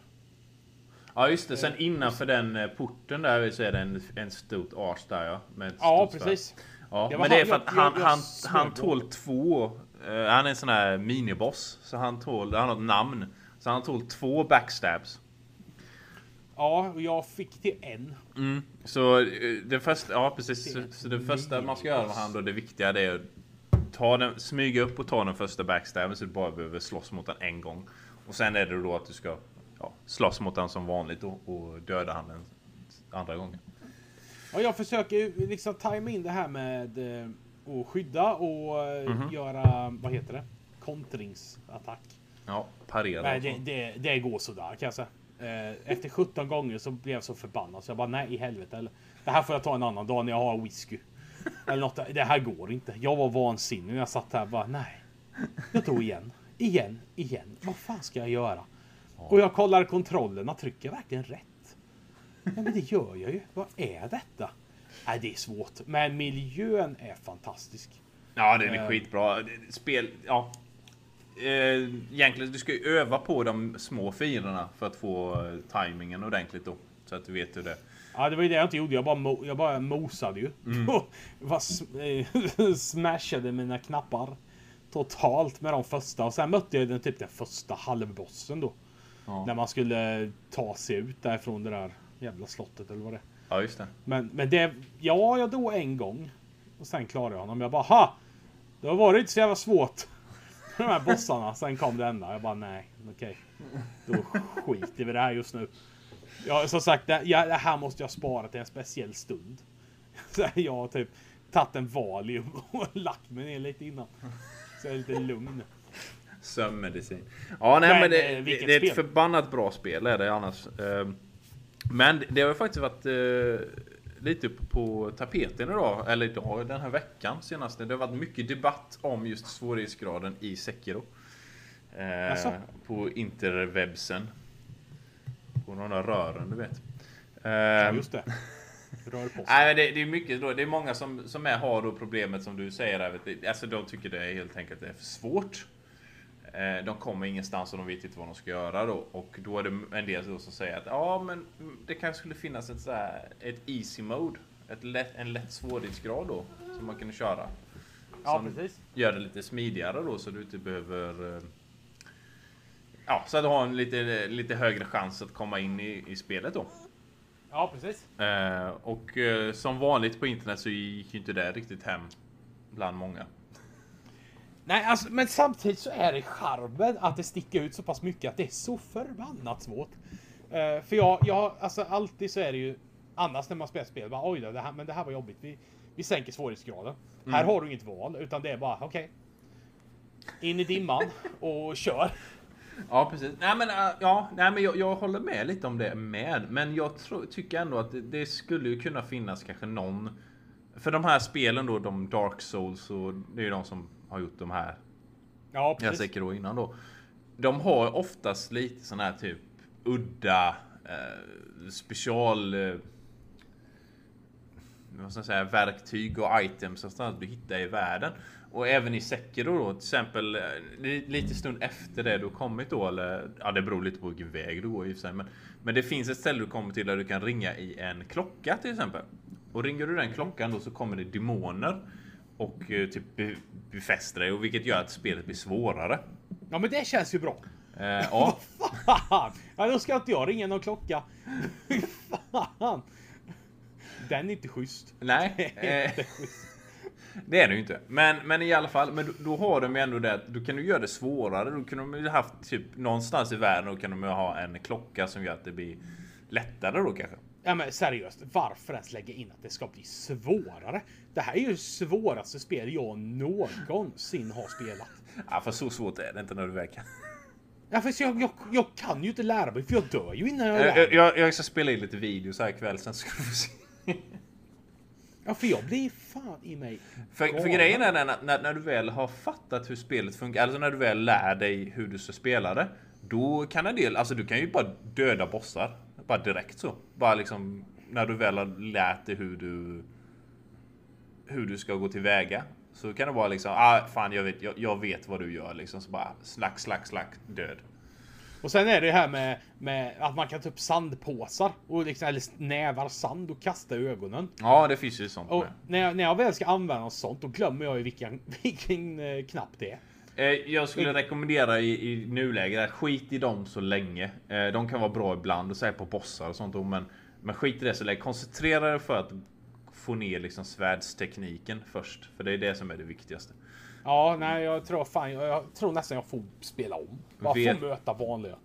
Ja, just det. Sen innanför den eh, porten där så är det en, en stort ars där ja. Med Ja, precis. Ja, Det men det är för att jag- han, jag- han, han tål två. eh, han är en sån här miniboss. Så han tål, han har ett namn. Så han tål två backstabs. Ja, och jag fick till en. Mm. Så eh, det första, ja precis. Det Så, det första man ska göra med han då, det viktiga det är att ta den, smyga upp och ta den första backstabben så du bara behöver slåss mot den en gång. Och sen är det då att du ska ja, slåss mot den som vanligt då, och döda han den andra gången. Ja, jag försöker liksom tajma in det här med eh, att skydda och eh, Mhm. göra, vad heter det? Kontringsattack. Ja, parera. Nej, och det, det, det går sådär kan jag säga. Eh, Efter 17 gånger så blev jag så förbannad så jag bara nej i helvete. Eller, det här får jag ta en annan dag när jag har whisky. Eller något, det här går inte. Jag var vansinnig när jag satt här och bara nej. Jag tog igen. Igen, igen. Vad fan ska jag göra? Och jag kollar kontrollerna. Trycker jag verkligen rätt? Ja, men det gör jag ju. Vad är detta? Nej, det är svårt. Men miljön är fantastisk. Ja, det är Eh. skitbra. Spel, ja. Eh, egentligen, du ska ju öva på de små fienderna för att få eh, tajmingen ordentligt då. Så att du vet hur det Ja, det var ju det jag inte gjorde. Jag bara, mo jag bara mosade ju. Jag bara sm- eh, smashade mina knappar totalt med de första. Och sen mötte jag den typ den första halvbossen då. Ja. När man skulle ta sig ut därifrån det där jävla slottet eller vad det är. Ja, just det. Men, men det, ja, jag dog en gång. Och sen klarade jag honom. Jag bara, ha! Det har varit så jävla svårt. De här bossarna. Sen kom det enda. Jag bara, nej, okej. Då skiter vi i det här just nu. Ja, som sagt, det, ja, det här måste jag spara till en speciell stund. Så jag har typ tagit en Valium och lagt mig ner lite innan. Så jag är lite lugn. Sömnmedicin. Ja, nej Men, men, eh, det, det, vilket det är ett förbannat bra spel är det annars. Eh, Men det har ju faktiskt varit eh, lite på tapeten idag, eller idag, den här veckan senaste. Det har varit mycket debatt om just svårighetsgraden i Sekiro. Eh, Jaså? på interwebsen. På de där rören, du vet. Ja, Eh, just det. Rör på sig. Nej, men det, det är mycket då. Det är många som, som är, har då problemet som du säger. Där. Alltså de tycker det är helt enkelt det är för svårt. Eh, De kommer ingenstans och de vet inte vad de ska göra då. Och då är det en del som säger att ja, men det kanske skulle finnas ett, så här, ett easy mode. Ett lätt, en lätt svårighetsgrad då. Som man kan köra. Ja, som precis. Gör det lite smidigare då så du inte behöver... eh, Ja, så att du har en lite, lite högre chans att komma in i, i spelet då. Ja, precis. Eh, och eh, som vanligt på internet så gick ju inte det riktigt hem bland många. Nej, alltså, men samtidigt så är det charmen att det sticker ut så pass mycket att det är så förbannat svårt. Eh, för jag, jag, alltså alltid så är det ju annars när man spelar spel, bara oj då, det här, men det här var jobbigt. Vi, vi sänker svårighetsgraden. Här har du inget val, utan det är bara okej. In i dimman och kör. Ja, precis. Nej, men, äh, ja, nej, men jag, jag håller med lite om det med. Men jag tror, tycker ändå att det, det skulle ju kunna finnas kanske någon För de här spelen då, de Dark Souls och det är ju de som har gjort de här Ja, jag precis. säkert då innan då. De har oftast lite sån här typ udda eh, special eh, vad ska jag säga, verktyg och items någonstans du hittar i världen. Och även i Sekiro då till exempel eh, li- lite stund efter det du kommit då eller ja det beror lite på vilken väg du går i och för sig men, men det finns ett ställe du kommer till där du kan ringa i en klocka till exempel. Och ringer du den klockan då så kommer det demoner och eh, typ be- befäster dig och vilket gör att spelet blir svårare. Ja, men det känns ju bra. Eh, ja, Fan! Ja, då ska inte jag ringa någon klocka. Fan! Den är inte schysst. nej. Eh, det är det ju inte. Men, men i alla fall, men då, då har de ju ändå det då kan du göra det svårare. Då kan de ju haft typ någonstans i världen då kan de ju ha en klocka som gör att det blir lättare då kanske. Ja men seriöst, varför ens lägga in att det ska bli svårare? Det här är ju svåraste spel jag någonsin har spelat. Ja, för så svårt är det inte när du väl kan. Ja, för jag, jag, jag kan ju inte lära mig för jag dör ju innan jag lär Jag, mig. jag, jag ska spela in lite videos här ikväll sen ska du få se. Ja, för jag blir fan i mig För, för grejen är att när, när du väl har fattat hur spelet funkar, alltså när du väl lär dig hur du ska spela det. Då kan en del, alltså du kan ju bara döda bossar. Bara direkt så. Bara liksom när du väl har lärt dig hur du hur du ska gå tillväga. Så kan det vara liksom, ah fan jag vet, jag, jag vet vad du gör liksom. Så bara slack, slack, slack, död. Och sen är det här med, med att man kan ta upp sandpåsar och liksom, eller nävar sand och kasta i ögonen. Ja, det finns ju sånt Och med. när jag, när jag väl ska använda sånt, då glömmer jag ju vilken, vilken eh, knapp det är. Eh, Jag skulle rekommendera i, i nuläget, att skit i dem så länge. Eh, De kan vara bra ibland och säga på bossar och sånt. Men, men skit i det så länge. Koncentrera dig för att få ner liksom svärdstekniken först. För det är det som är det viktigaste. Ja, nej, jag tror fan, jag, jag tror nästan jag får spela om. Bara Vet- få möta vanliga.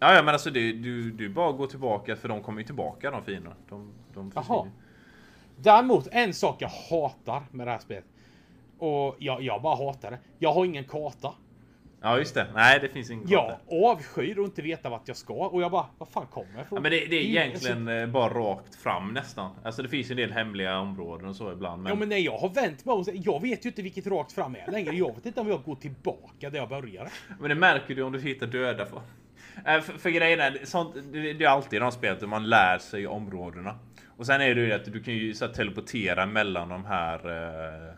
Ja, ja men alltså det, du, du bara går tillbaka för de kommer ju tillbaka de fina. De, de Jaha. Däremot, en sak jag hatar med det här spelet. Och jag, jag bara hatar det. Jag har ingen karta. Ja just det. Nej det finns ingen Jag karta. avskyr att inte veta vart jag ska. Och jag bara, vad fan kommer jag ifrån? Ja, men det, det är egentligen eh, bara rakt fram nästan. Alltså det finns en del hemliga områden och så ibland. Men, Ja men när jag har vänt mig om, jag vet ju inte vilket rakt fram är längre. Jag vet inte om jag går tillbaka där jag började. Men det märker du om du hittar döda för. Äh, för, för grejen är, sånt, det, det är alltid i de spelet där man lär sig områdena. Och sen är det ju att du kan ju så här, teleportera mellan de här eh,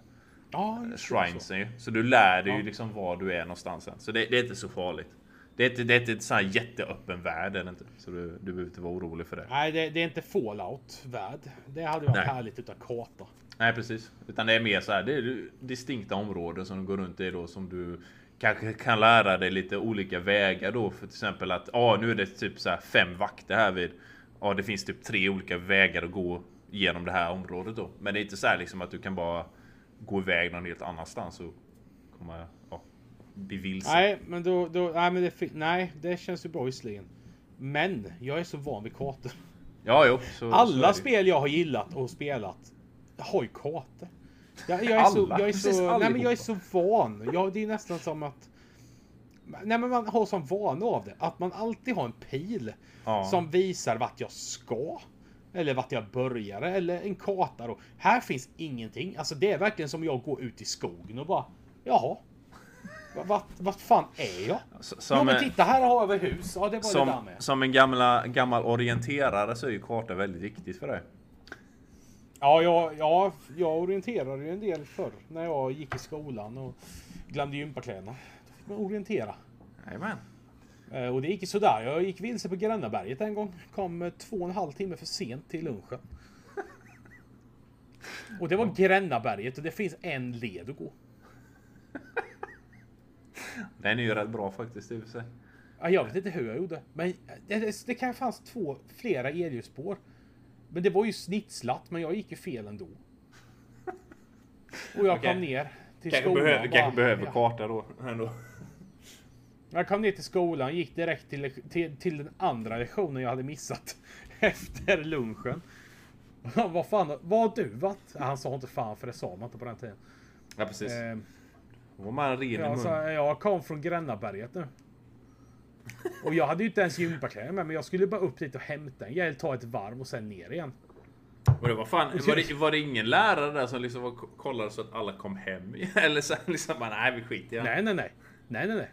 Ja, så. shrinesen ju. Så du lär dig ju Ja. liksom var du är någonstans sen. Så det, det är inte så farligt. Det är inte, det är inte en sån här jätteöppen värld är det inte. Så du, du behöver inte vara orolig för det. Nej, det, det är inte Fallout-värld. Det hade varit Nej. härligt utan karta. Nej precis. Utan det är mer så här, det är distinkta områden som du går runt i då som du kanske kan lära dig lite olika vägar då. För till exempel att ja, nu är det typ så här fem vakter här vid. Ja, det finns typ tre olika vägar att gå genom det här området då. Men det är inte så här liksom att du kan bara gå iväg någon helt annanstans och komma ja, bli vilse. Nej, men då, då nej, men det, nej, det känns ju bra visserligen. Men jag är så van vid kartor. Ja, jo. Så, så Alla det. spel jag har gillat och spelat har ju kartor. Jag, jag är så, jag är så, nej, men jag är så van. Jag, det är nästan som att Nej men man har som vana av det. Att man alltid har en pil. Ja. Som visar vart jag ska. Eller vart jag började. Eller en karta då. Här finns ingenting. Alltså det är verkligen som jag går ut i skogen och bara Jaha. Va- Vart, vart fan är jag? S- ja Som, men titta här har vi hus. Ja det var det där som, med. som en gamla, gammal orienterare så är ju karta väldigt viktigt för dig. Ja, jag, ja, jag orienterade ju en del förr när jag gick i skolan och glömde gympakläderna. Då fick man orientera. Jajamän. Eh, Och det gick ju sådär. Jag gick vilse på Grännaberget en gång. Kom eh, två och en halv timme för sent till lunchen. Och det var Grännaberget och det finns en led att gå. Den är ju rätt bra faktiskt i och för sig. Ja, jag vet inte hur jag gjorde. Men eh, det, det, det kan fanns två, flera elljusspår. Men det var ju snitslat, men jag gick ju fel ändå. Och jag Okej. kom ner till Kanske skolan. behöver, kanske behöver ja. karta då. Ändå. Jag kom ner till skolan, gick direkt till, till, till den andra lektionen jag hade missat efter lunchen. Vad fan, vad har du varit? Ja, Han sa inte fan för det sa man inte på den tiden. Ja precis. Eh, var man ren jag, sa, jag kom från Grännaberget nu. Och jag hade ju inte ens gympakläder med men jag skulle bara upp dit och hämta en grej, ta ett varv och sen ner igen. Och det var fan, var det, var det ingen lärare där som liksom var, kollade så att alla kom hem? Eller så liksom bara, nej vi skiter i det. Nej, nej, nej. Nej, nej, nej.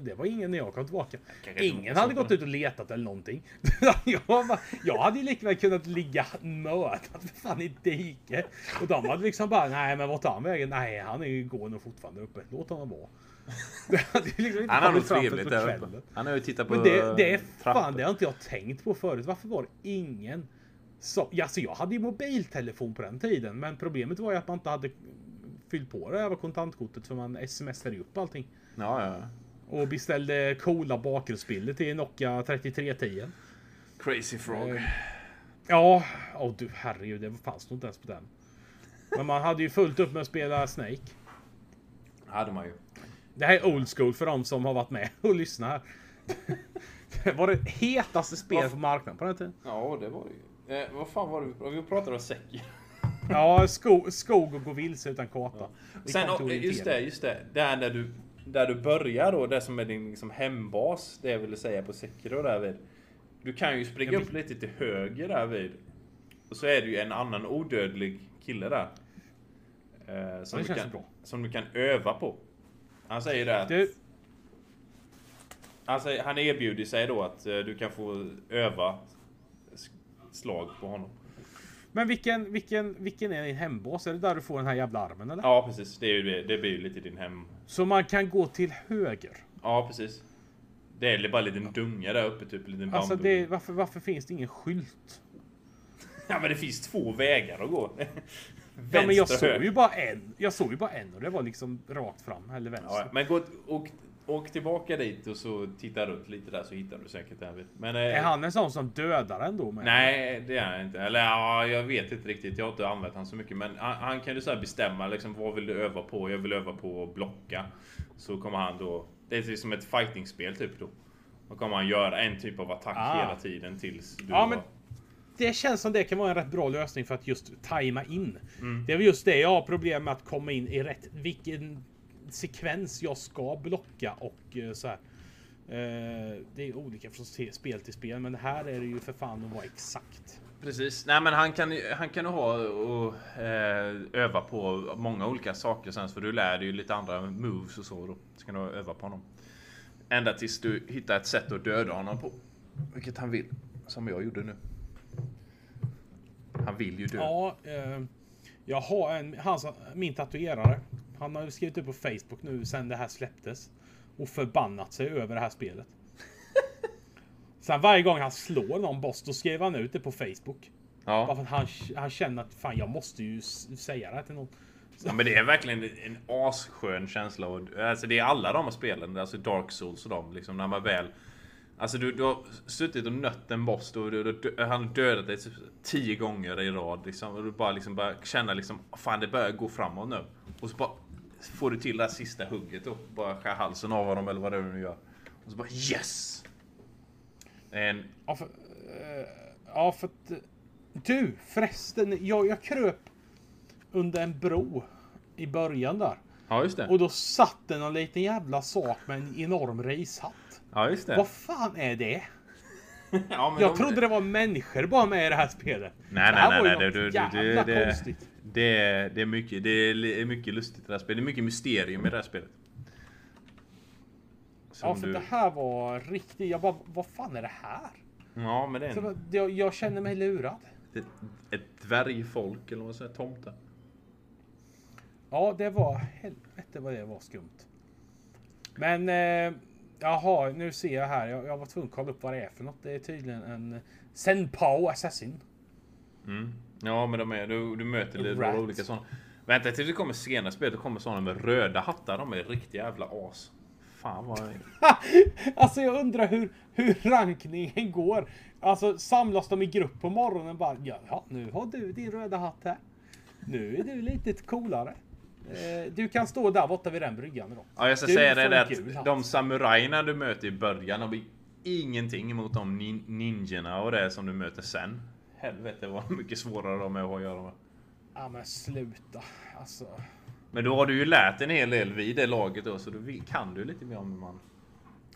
Det var ingen när jag kom tillbaka. Ingen hade gått ut och letat eller någonting. jag, bara, jag hade ju lika väl kunnat ligga mördat för fan i dike. Och de hade liksom bara, nej men vart tar han vägen? Nej, han är ju, går nog fortfarande uppe. Låt honom vara. Liksom Han har nog trevligt där uppe. Han har ju tittat på Men det, det är trappor. fan, det har inte jag tänkt på förut. Varför var det ingen som... Ja, alltså jag hade ju mobiltelefon på den tiden, men problemet var ju att man inte hade fyllt på det över kontantkortet för man smsade ju upp allting. Ja, ja. Och beställde coola bakgrundsbilder till Nokia 3310. Crazy Frog. Eh, Ja, åh du herregud, det fanns nog inte ens på den. Men man hade ju fullt upp med att spela Snake. hade man ju. Det här är old school för de som har varit med och lyssnat. Det var det hetaste spelet på marknaden på den tiden. Ja, det var det ju. Eh, vad fan var det vi- pratade om säck? Ja, skog, skog och gå vilse utan karta. Vi Sen, just det, just det. Där där du, där du börjar då, det som är din liksom hembas, det jag ville säga på Sekiro där vid. Du kan ju springa upp lite till höger där vid. Och så är det ju en annan odödlig kille där. Eh, som, du kan, bra. som du kan öva på. Han säger det att... Du, Han, säger, han erbjuder sig då att eh, du kan få öva slag på honom. men vilken, vilken, vilken är din hembas? Är det där du får den här jävla armen eller? Ja precis, det, är ju det, det blir ju lite din hem... Så man kan gå till höger? Ja precis. Det är bara en liten dunga där uppe, typ en liten Alltså det, varför, varför finns det ingen skylt? Ja men det finns två vägar att gå. Ja men jag Vänster och såg ju bara en. Jag såg ju bara en och det var liksom rakt fram eller vänster. Ja, men gå, åk, åk tillbaka dit och så titta runt lite där så hittar du säkert den. Men, eh, Är han en sån som dödar en då med? Nej, det är han inte. Eller ja, jag vet inte riktigt. Jag har inte använt han så mycket. Men han, han kan ju så här bestämma liksom vad vill du öva på? Jag vill öva på att blocka. Så kommer han då. Det är som ett fightingspel typ då. Då kommer han göra en typ av attack Ah. hela tiden tills du Ja, men- Det känns som det kan vara en rätt bra lösning för att just tajma in. Mm. Det är väl just det jag har problem med att komma in i rätt vilken sekvens jag ska blocka och eh, så här. Eh, det är olika från spel till spel, men här är det ju för fan att vara exakt. Precis. Nej men han kan, han kan ha och eh, öva på många olika saker sen för du lär dig ju lite andra moves och så då. Så kan du öva på honom. Ända tills du hittar ett sätt att döda honom på. Vilket han vill. Som jag gjorde nu. Han vill ju dö. Ja, eh, jag har en, han, som- min tatuerare. Han har ju skrivit upp på Facebook nu sen det här släpptes. Och förbannat sig över det här spelet. Sen varje gång han slår någon boss, då skriver han ut det på Facebook. Bara Ja. för att han, han känner att fan, jag måste ju säga det här till någon. ja men det är verkligen en asskön känsla. Och, alltså det är alla de här spelen. Alltså Dark Souls och dem. Liksom när man väl... Alltså du, du har suttit och nött en boss. Då, du, du, han har dödat dig typ tio gånger i rad. Liksom, och du bara liksom börjar känna liksom... Fan det börjar gå framåt nu. Och så bara får du till det här sista hugget och bara skär halsen av honom eller vad det nu gör. Och så bara yes! En, Ja, för, eh, ja, för att... eh, Du, förresten. Jag, jag kröp under en bro i början där. ja just det. Och då satt det någon liten jävla sak med en enorm racehatt. Ja just det. Vad fan är det? Ja, men Jag de- trodde det var människor bara med i det här spelet. Nej, det här nej, nej, nej. Du, du, jävla det, det, konstigt. Det, är, det, är mycket, det är mycket lustigt i det här spelet. Det är mycket mysterium i det här spelet. Som Ja, för du, det här var riktigt... Jag bara, vad fan är det här? ja, men det är Så en, jag, jag känner mig lurad. ett, ett dvärgfolk eller vad säger tomte. Ja, det var... Helvete vad det var skumt. Men... Eh, jaha, nu ser jag här. Jag, jag var tvungen att kolla upp vad det är för något. Det är tydligen en Senpao Assassin. Mm. Ja, men de är, du, du möter lite Rat. några olika sådana. Vänta tills det kommer senare spel. Då kommer sådana med röda hattar. De är riktiga jävla as. Fan vad... Alltså jag undrar hur, hur rankningen går. Alltså samlas de i grupp på morgonen bara ja, nu har du din röda hatt här. Nu är du lite coolare. Eh, du kan stå där borta vid den bryggan då. Ja, jag ska Du säga det gul att hatt. de samurajerna du möter i början har ingenting emot de nin ninjorna och det som du möter sen. Helvete vad mycket svårare de är att göra med. Ja men sluta. Alltså. Men då har du ju lärt en hel del vid det laget då, så då kan du lite mer om hur man...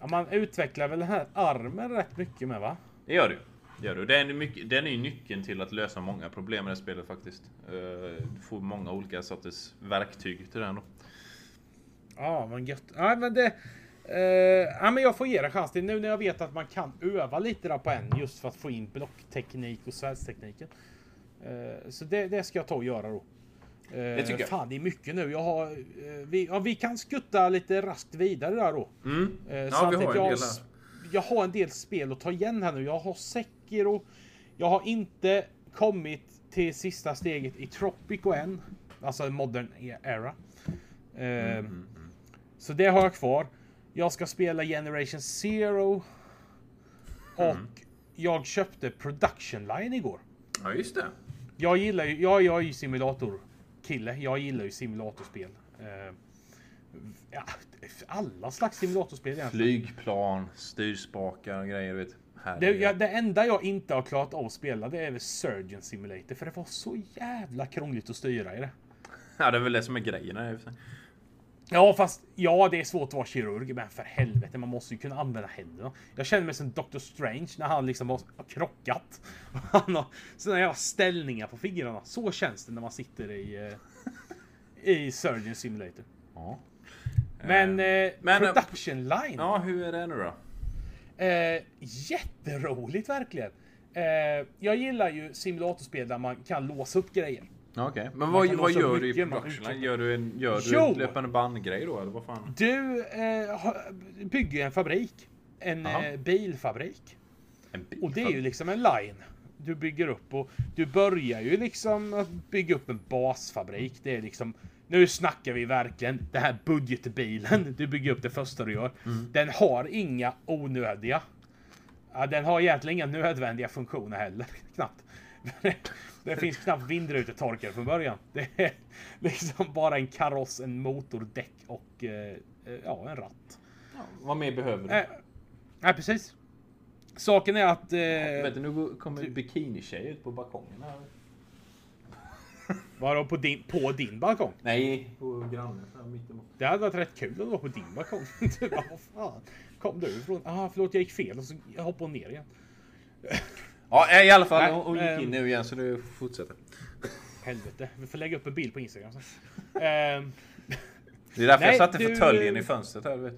Ja, man utvecklar väl den här armen rätt mycket med va? Det gör du. Gör du. Den är, mycket, den är ju nyckeln till att lösa många problem i det här spelet faktiskt. Eh, Du får många olika sorters verktyg till den då. Ja, men gött. Ja, men det... Eh, ja, men jag får ge det en chans till nu när jag vet att man kan öva lite där på en just för att få in blockteknik och svärdstekniken. Eh, så det, det ska jag ta och göra då. Eh, Det tycker jag. Fan, det är mycket nu. Jag har... Vi, ja, vi kan skutta lite raskt vidare där då. Mm. Ja, vi har en jag, del jag har en del spel att ta igen här nu. Jag har Sekiro. Jag har inte kommit till sista steget i Tropico än. Alltså Modern Era. Eh, Mm, Så det har jag kvar. Jag ska spela Generation Zero. Och Mm. jag köpte Production Line igår. Ja, just det. Jag gillar ju, jag, jag är ju simulatorkille. Jag gillar ju simulatorspel. Eh, ja, alla slags simulatorspel egentligen. Flygplan, styrspakar och grejer, vet. Det, ja, det enda jag inte har klarat av att spela det är väl Surgeon Simulator. För det var så jävla krångligt att styra i det. Ja, det är väl det som är grejen Ja, fast ja, det är svårt att vara kirurg, men för helvete, man måste ju kunna använda händerna. Jag känner mig som Doctor Strange när han liksom har har krockat. Han har såna jävla ställningar på fingrarna. Så känns det när man sitter i, eh, i Surgeon Simulator. Ja. Men, eh, men, eh, Production Line. Ja, hur är det nu då? Eh, jätteroligt verkligen. Eh, jag gillar ju simulatorspel där man kan låsa upp grejer. Ja, Okej, men Man vad, vad gör du i utvecklar. Gör du en, gör du Jo! en löpande bandgrej då, eller vad fan? Du eh, bygger en fabrik. En eh, bilfabrik. En bil? Och det är ju liksom en line. Du bygger upp och du börjar ju liksom att bygga upp en basfabrik. Det är liksom nu snackar vi verkligen den här budgetbilen. Du bygger upp det första du gör. Den har inga onödiga. Ja, den har egentligen inga nödvändiga funktioner heller. Knappt. Det finns knappt vindrutetorkare från början. Det är liksom bara en kaross, en motor, däck och eh, ja, en ratt. Ja, vad mer behöver du? Eh, nej, precis. Saken är att... Eh, Vet du, nu kommer bikinitjej ut på balkongen här. Vadå på din, på din balkong? Nej, på grannen här mittemot. Det hade varit rätt kul om det var på din balkong. Du vad fan? Kom du ifrån? Ah, förlåt, jag gick fel och så hoppade hon ner igen. Ja, i alla fall. Nej, hon, gick ehm. in nu igen så du fortsätter. Helvete. Vi får lägga upp en bild på Instagram sen. Ehm, Det är därför Nej, jag satte du- fåtöljen i fönstret här, vet.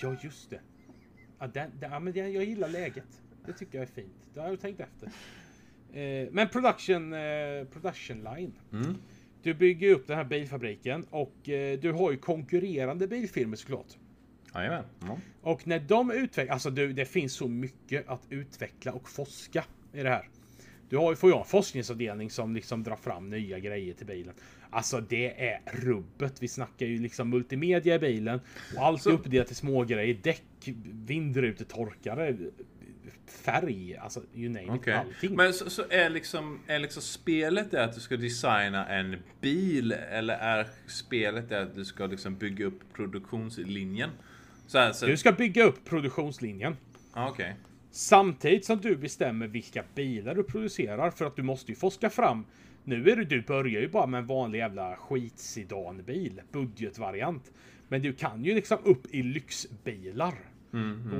ja, just det. Ja, den, den, ja, men jag, jag gillar läget. Det tycker jag är fint. Det har jag tänkt efter. Eh, men production, eh, production line. Mm. Du bygger upp den här bilfabriken och eh, du har ju konkurrerande bilfirmor såklart. Jajamän. Ja. Och när de utvecklar, alltså du, det finns så mycket att utveckla och forska i det här. Du har ju, får ju en forskningsavdelning som liksom drar fram nya grejer till bilen. Alltså det är rubbet. Vi snackar ju liksom multimedia i bilen och allt är uppdelat till små grejer. Däck, vindrutetorkare, färg, alltså you name it. Allting. Men så, så är liksom, är liksom spelet det att du ska designa en bil eller är spelet det att du ska liksom bygga upp produktionslinjen? Så här, så... Du ska bygga upp produktionslinjen. Ah, Okej. Samtidigt som du bestämmer vilka bilar du producerar för att du måste ju forska fram. Nu är det, du börjar ju bara med en vanlig jävla skitsidanbil, budgetvariant. Men du kan ju liksom upp i lyxbilar.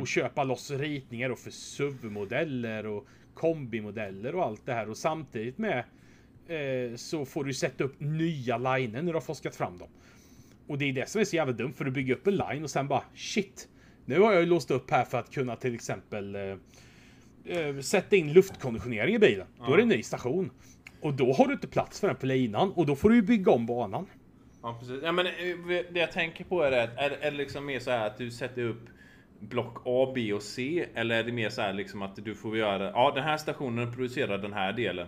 Och köpa loss ritningar och för SUV-modeller och kombimodeller och allt det här. Och samtidigt med eh, så får du sätta upp nya liner när du har forskat fram dem. Och det är det som är så jävla dumt för du bygger upp en line och sen bara shit. Nu har jag ju låst upp här för att kunna till exempel eh, eh, sätta in luftkonditionering i bilen. Då är det en ny station. Och då har du inte plats för den på linan och då får du ju bygga om banan. Ja, precis. Ja, men eh, det jag tänker på är det, att- är, är det liksom mer så här att du sätter upp block A, B och C? Eller är det mer så här liksom att du får göra, ja den här stationen producerar den här delen.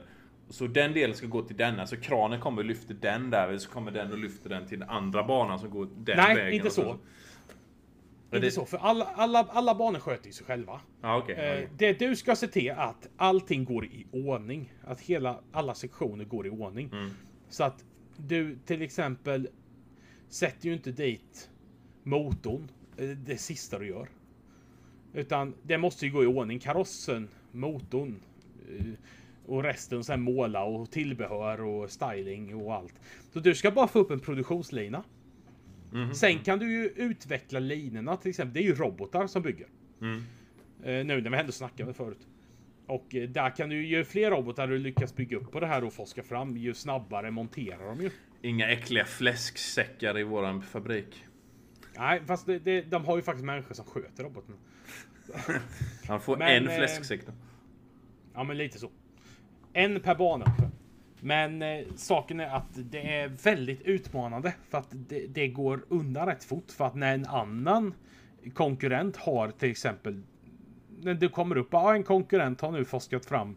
Så den delen ska gå till denna, så kranen kommer och lyfter den där, så kommer den och lyfter den till den andra banan som går den Nej, vägen. inte och så. Ja, Inte det- så, för alla, alla, alla banor sköter ju sig själva. Ja, okej. Eh, det du ska se till att allting går i ordning. Att hela, alla sektioner går i ordning. Mm. Så att du till exempel sätter ju inte dit motorn eh, det sista du gör. Utan det måste ju gå i ordning. Karossen, motorn eh, och resten sen måla och tillbehör och styling och allt. Så du ska bara få upp en produktionslina. Mhm. Sen kan du ju utveckla linorna till exempel. Det är ju robotar som bygger. Mm. Eh, nu när vi ändå snackade förut. Och eh, där kan du ju fler robotar du lyckas bygga upp på det här och forska fram, ju snabbare monterar de ju. Inga äckliga fläsksäckar i våran fabrik. Nej, fast det, det, de har ju faktiskt människor som sköter robotarna. Han får Men, en eh, fläsksäck då. Ja, men lite så. En per bana. Men eh, saken är att det är väldigt utmanande för att det, det går undan rätt fort för att när en annan konkurrent har till exempel när det kommer upp, ja en konkurrent har nu forskat fram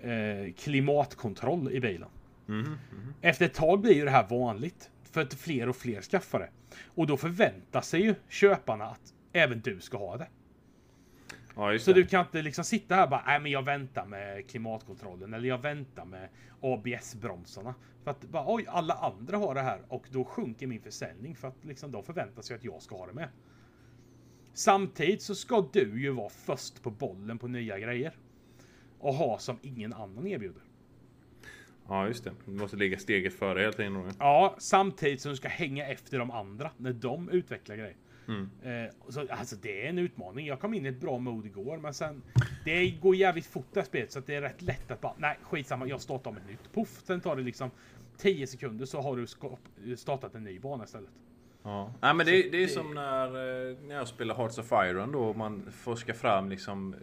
eh, klimatkontroll i bilen. Efter ett tag blir ju det här vanligt för att fler och fler skaffar det. Och då förväntar sig ju köparna att även du ska ha det. Ja, Så det. du kan inte liksom sitta här och bara, nej men jag väntar med klimatkontrollen eller jag väntar med ABS-bromsarna. För att bara, oj, alla andra har det här och då sjunker min försäljning för att liksom de förväntar sig att jag ska ha det med. Samtidigt så ska du ju vara först på bollen på nya grejer. Och ha som ingen annan erbjuder. Ja, just det. Du måste ligga steget före hela tiden. Ja, samtidigt som du ska hänga efter de andra när de utvecklar grejer. Mm. Eh, så, alltså det är en utmaning. Jag kom in i ett bra mode igår, men sen det går jävligt fort det här spelet så att det är rätt lätt att bara nej, skitsamma. Jag startar om ett nytt. Puff, sen tar det liksom 10 sekunder så har du startat en ny bana istället. Ja. Nej, men det, det är det- som när, eh, när jag spelar Hearts of Iron då. Man forskar fram liksom eh,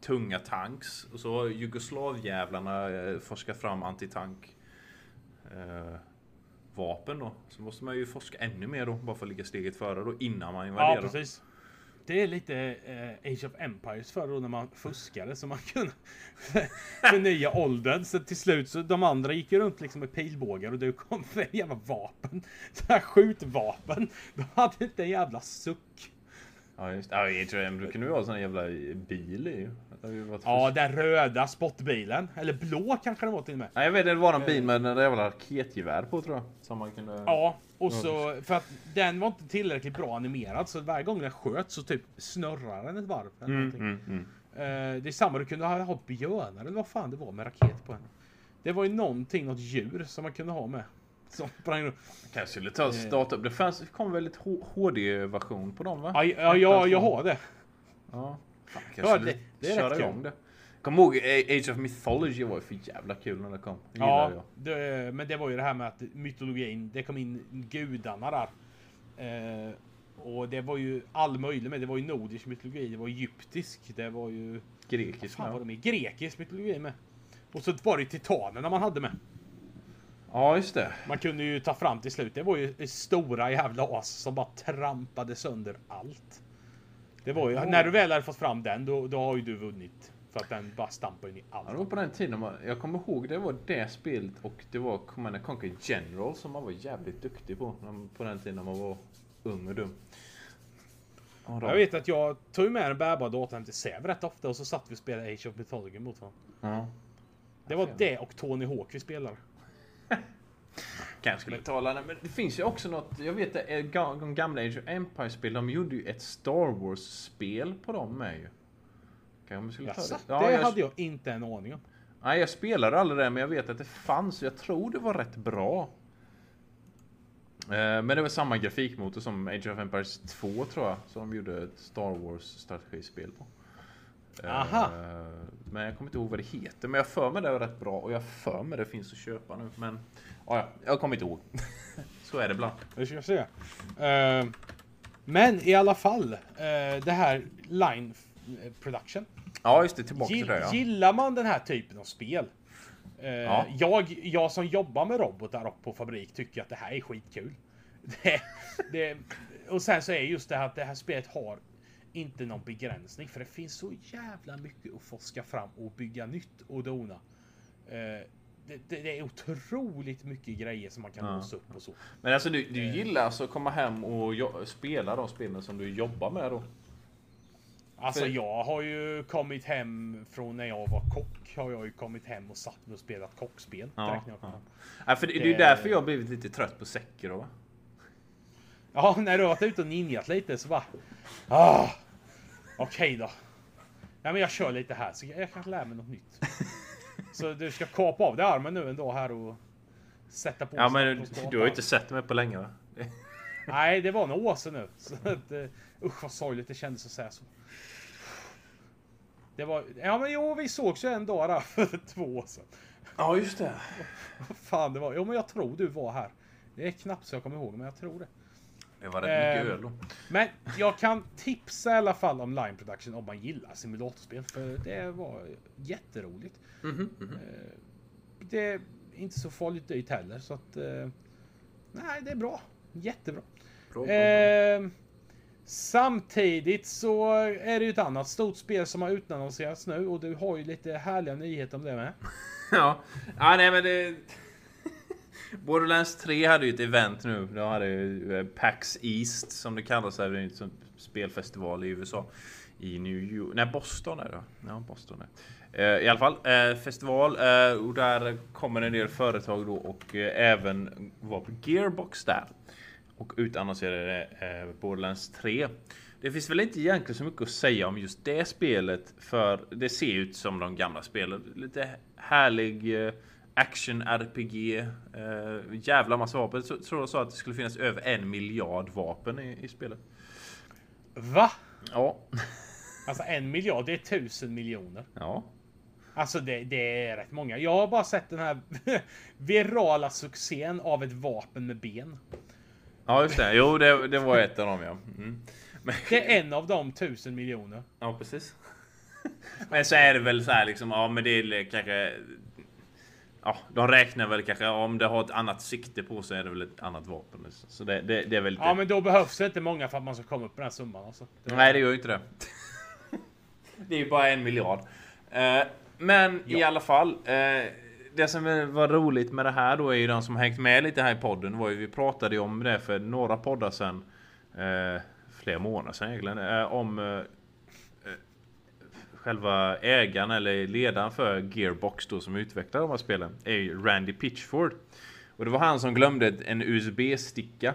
tunga tanks. Och så har Jugoslavjävlarna forskat fram antitank eh, vapen då. Så måste man ju forska ännu mer då. Bara för att ligga steget före då innan man Ja, invaderar. precis. Det är lite eh, Age of Empires förr då när man fuskade så man kunde förnya åldern. Så till slut så de andra gick ju runt liksom med pilbågar och du kom med jävla vapen. Så här skjutvapen. De hade inte en jävla suck. Ja, just Ja, jag tror det kunde ju vara en sån jävla bil i. Det Ja, den röda sportbilen. Eller blå kanske den var till och med. Nej, jag vet det var en bil med en jävla raketgevär på tror jag. Som man kunde... Ja, och så för att den var inte tillräckligt bra animerad så varje gång den sköt så typ snurrar den ett varv. Eller Mm, någonting. mm, mm. Eh, det är samma, du kunde ha, ha björnar eller vad fan det var med raket på henne. Det var ju någonting, något djur som man kunde ha med. Som sprang. Kanske skulle ta och starta upp. Det, fanns, det kom väl ett HD-version på dem va? Ja, ja, ja, jag har det. Ja. Fan, Ja, kanske det- det, det är rätt kul. det. Kom ihåg eh, Age of Mythology var ju för jävla kul när det kom. Det Ja, jag. det, men det var ju det här med att mytologin, det kom in gudarna där. Eh, och det var ju all möjlig med. Det var ju nordisk mytologi, det var egyptisk, det var ju... Grekisk Fan var det med? Grekisk mytologi med. Och så var det titanerna man hade med. Ja, just det. Man kunde ju ta fram till slut. Det var ju stora jävla as som bara trampade sönder allt. Det var ju, Ja. när du väl hade fått fram den, då, då har ju du vunnit. För att den bara stampar in i allt. Ja, det var på den tiden man, jag kommer ihåg det var det spelet och det var Command and Conquer General som man var jävligt duktig på. På den tiden när man var ung och dum. Jag vet att jag tog med en bärbar dator hem till Säv rätt ofta och så satt vi och spelade Age of Mythology mot varandra. Ja. Det var det och Tony Hawk vi spelade. Kanske skulle tala, nej, men det finns ju också något, jag vet det, de gamla Age of Empires-spel, de gjorde ju ett Star Wars-spel på dem med ju. Kanske man skulle ta Jaså? det? Ja, det jag, hade jag inte en aning om. Nej, jag spelade aldrig det, men jag vet att det fanns, jag tror det var rätt bra. Eh, Men det var samma grafikmotor som Age of Empires 2 tror jag, som de gjorde ett Star Wars strategispel på. Eh, Aha. Men jag kommer inte ihåg vad det heter, men jag för mig det var rätt bra och jag för mig det finns att köpa nu, men ja, ja, jag kommer inte ihåg. Så är det ibland. Det ska se. Eh, men i alla fall, eh, det här line eh, production. Ja, just det, tillbaka Gill, till det ja. Gillar man den här typen av spel? Ja. jag, jag som jobbar med robotar och på fabrik tycker att det här är skitkul. Det, det, och sen så är just det här att det här spelet har inte någon begränsning för det finns så jävla mycket att forska fram och bygga nytt och dona. Eh, det, det, det är otroligt mycket grejer som man kan Ja. låsa upp och så. Men alltså du, du gillar alltså att komma hem och spela de spelen som du jobbar med då? Alltså För- jag har ju kommit hem från när jag var kock. Har jag ju kommit hem och satt mig och spelat kockspel. Ja, ja. Ja, för det, det är ju därför jag har blivit lite trött på Sekiro va? Ja, när du har varit ute och ninjat lite så bara... Ah, Okej då. Ja, men jag kör lite här så jag kanske lär mig något nytt. Så du ska kapa av dig armen nu en dag här och sätta på Ja men du har ju inte sett mig på länge va? Nej, det var några år sedan nu. Så att, eh, usch vad sorgligt det kändes att säga så. Det var, ja men jo, vi sågs ju en dag där för två år sedan. Ja, just det. Vad fan det var? Jo men jag tror du var här. Det är knappt så jag kommer ihåg, men jag tror det. Det var rätt mycket Ehm, öl då. Men jag kan tipsa i alla fall om Line Production om man gillar simulatorspel. För det var jätteroligt. Mhm, mhm. Eh, Det är inte så farligt dyrt heller. Så att... eh, Nej, det är bra. Jättebra. Bra, bra, bra. Eh, samtidigt så är det ju ett annat stort spel som har utannonserats nu. Och du har ju lite härliga nyheter om det med. Ja, ja nej men det... Borderlands 3 hade ju ett event nu. De hade ju eh, PAX East som det kallas. här. Det är en spelfestival i USA. I New York. Nej, Boston är det. Ja, Boston är. Eh, I alla fall eh, festival och där kommer en del företag då och även var på Gearbox där. Och utannonserade Borderlands 3. Det finns väl inte egentligen så mycket att säga om just det spelet för det ser ut som de gamla spelen. Lite härlig eh, action RPG. Eh, jävla massa vapen. Jag tror jag sa att det skulle finnas över en miljard vapen i, i spelet. Va? Ja. Alltså en miljard, det är tusen miljoner. Ja. Alltså det, det är rätt många. Jag har bara sett den här virala succén av ett vapen med ben. Ja just det. Jo det, det var ett av dem ja. Mm. Men, Det är en av de tusen miljoner. ja precis. Men så är det väl så här liksom. Ja men det är kanske. Ja, de räknar väl kanske om det har ett annat sikte på sig är det väl ett annat vapen. Så det, det, det är väl lite... Ja men då behövs det inte många för att man ska komma upp på den här summan alltså. Det- Nej, det gör ju inte det. det är ju bara en miljard. Eh, men i alla fall. Eh, det som var roligt med det här då är ju de som hängt med lite här i podden. Var ju, vi pratade ju om det för några poddar sedan. Eh, flera månader sedan egentligen. Eh, om eh, själva ägaren eller ledaren för Gearbox då som utvecklar de här spelen. Är ju Randy Pitchford. Och det var han som glömde en USB-sticka.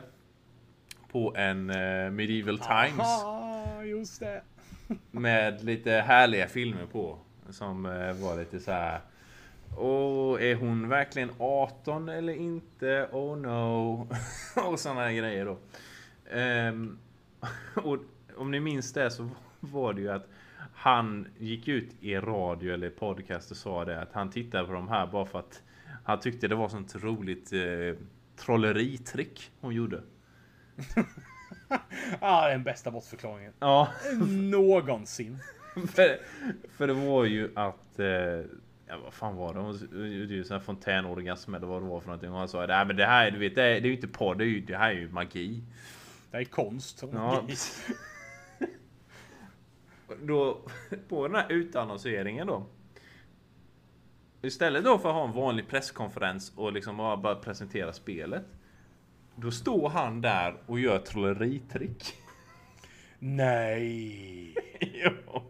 På en eh, Medieval Times. Aha, just det. Med lite härliga filmer på. Som eh, var lite så här. Åh, är hon verkligen 18 eller inte? Oh no. och sådana grejer då. Ehm, och om ni minns det så var det ju att han gick ut i radio eller podcast och sa det att han tittade på de här bara för att han tyckte det var sånt roligt eh, trolleritrick hon gjorde. Ja, den bästa bortförklaringen. Ja, Någonsin. för, för det var ju att... Eh, ja, vad fan var det? Hon gjorde ju sån här fontänorgasm eller vad det var för någonting. Och han sa Nej men det här, du vet, det är, det är ju inte podd, det, är ju, det här är ju magi. Det är konst. Ja. då, på den här utannonseringen då. Istället då för att ha en vanlig presskonferens och liksom bara bara presentera spelet. Då står han där och gör trolleritrick. Nej. ja.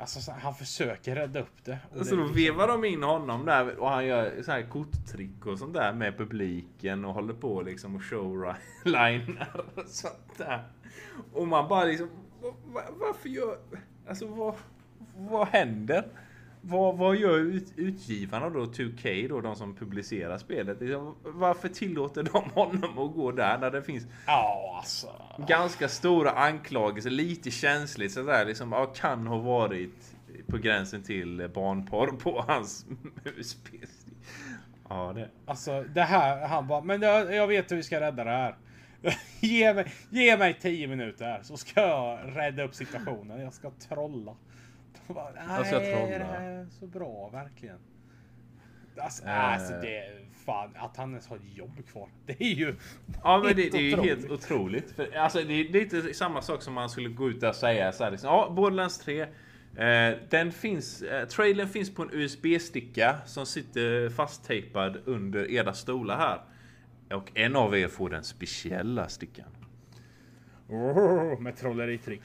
Alltså så- han försöker rädda upp det. Och så då liksom- vevar de in honom där och han gör så här korttrick och sånt där med publiken och håller på liksom och showliner och sånt där. Och man bara liksom, "Va- va- varför gör, alltså vad, vad händer? Vad, vad gör ut, utgivarna då, 2K då, de som publicerar spelet? Liksom, Varför tillåter de honom att gå där när det finns Ja, alltså. ganska stora anklagelser, lite känsligt sådär liksom, ja, kan ha varit på gränsen till barnporr på hans USB. Ja, det. Alltså det här, han bara, men jag, jag vet hur vi ska rädda det här. ge, mig, ge mig tio minuter här så ska jag rädda upp situationen. Jag ska trolla. De Bara, Nej, Jag ska trolla." det här är så bra verkligen. Alltså, Eh. alltså det är fan att han ens har ett jobb kvar. Det är ju Ja, men det, det är ju helt otroligt. För, alltså, det är lite samma sak som man skulle gå ut och säga så här, liksom, ja, Borderlands 3. Eh, den finns, eh, trailern finns på en USB-sticka som sitter fasttejpad under era stolar här. Och en av er får den speciella stickan. Oh, med trolleritrick.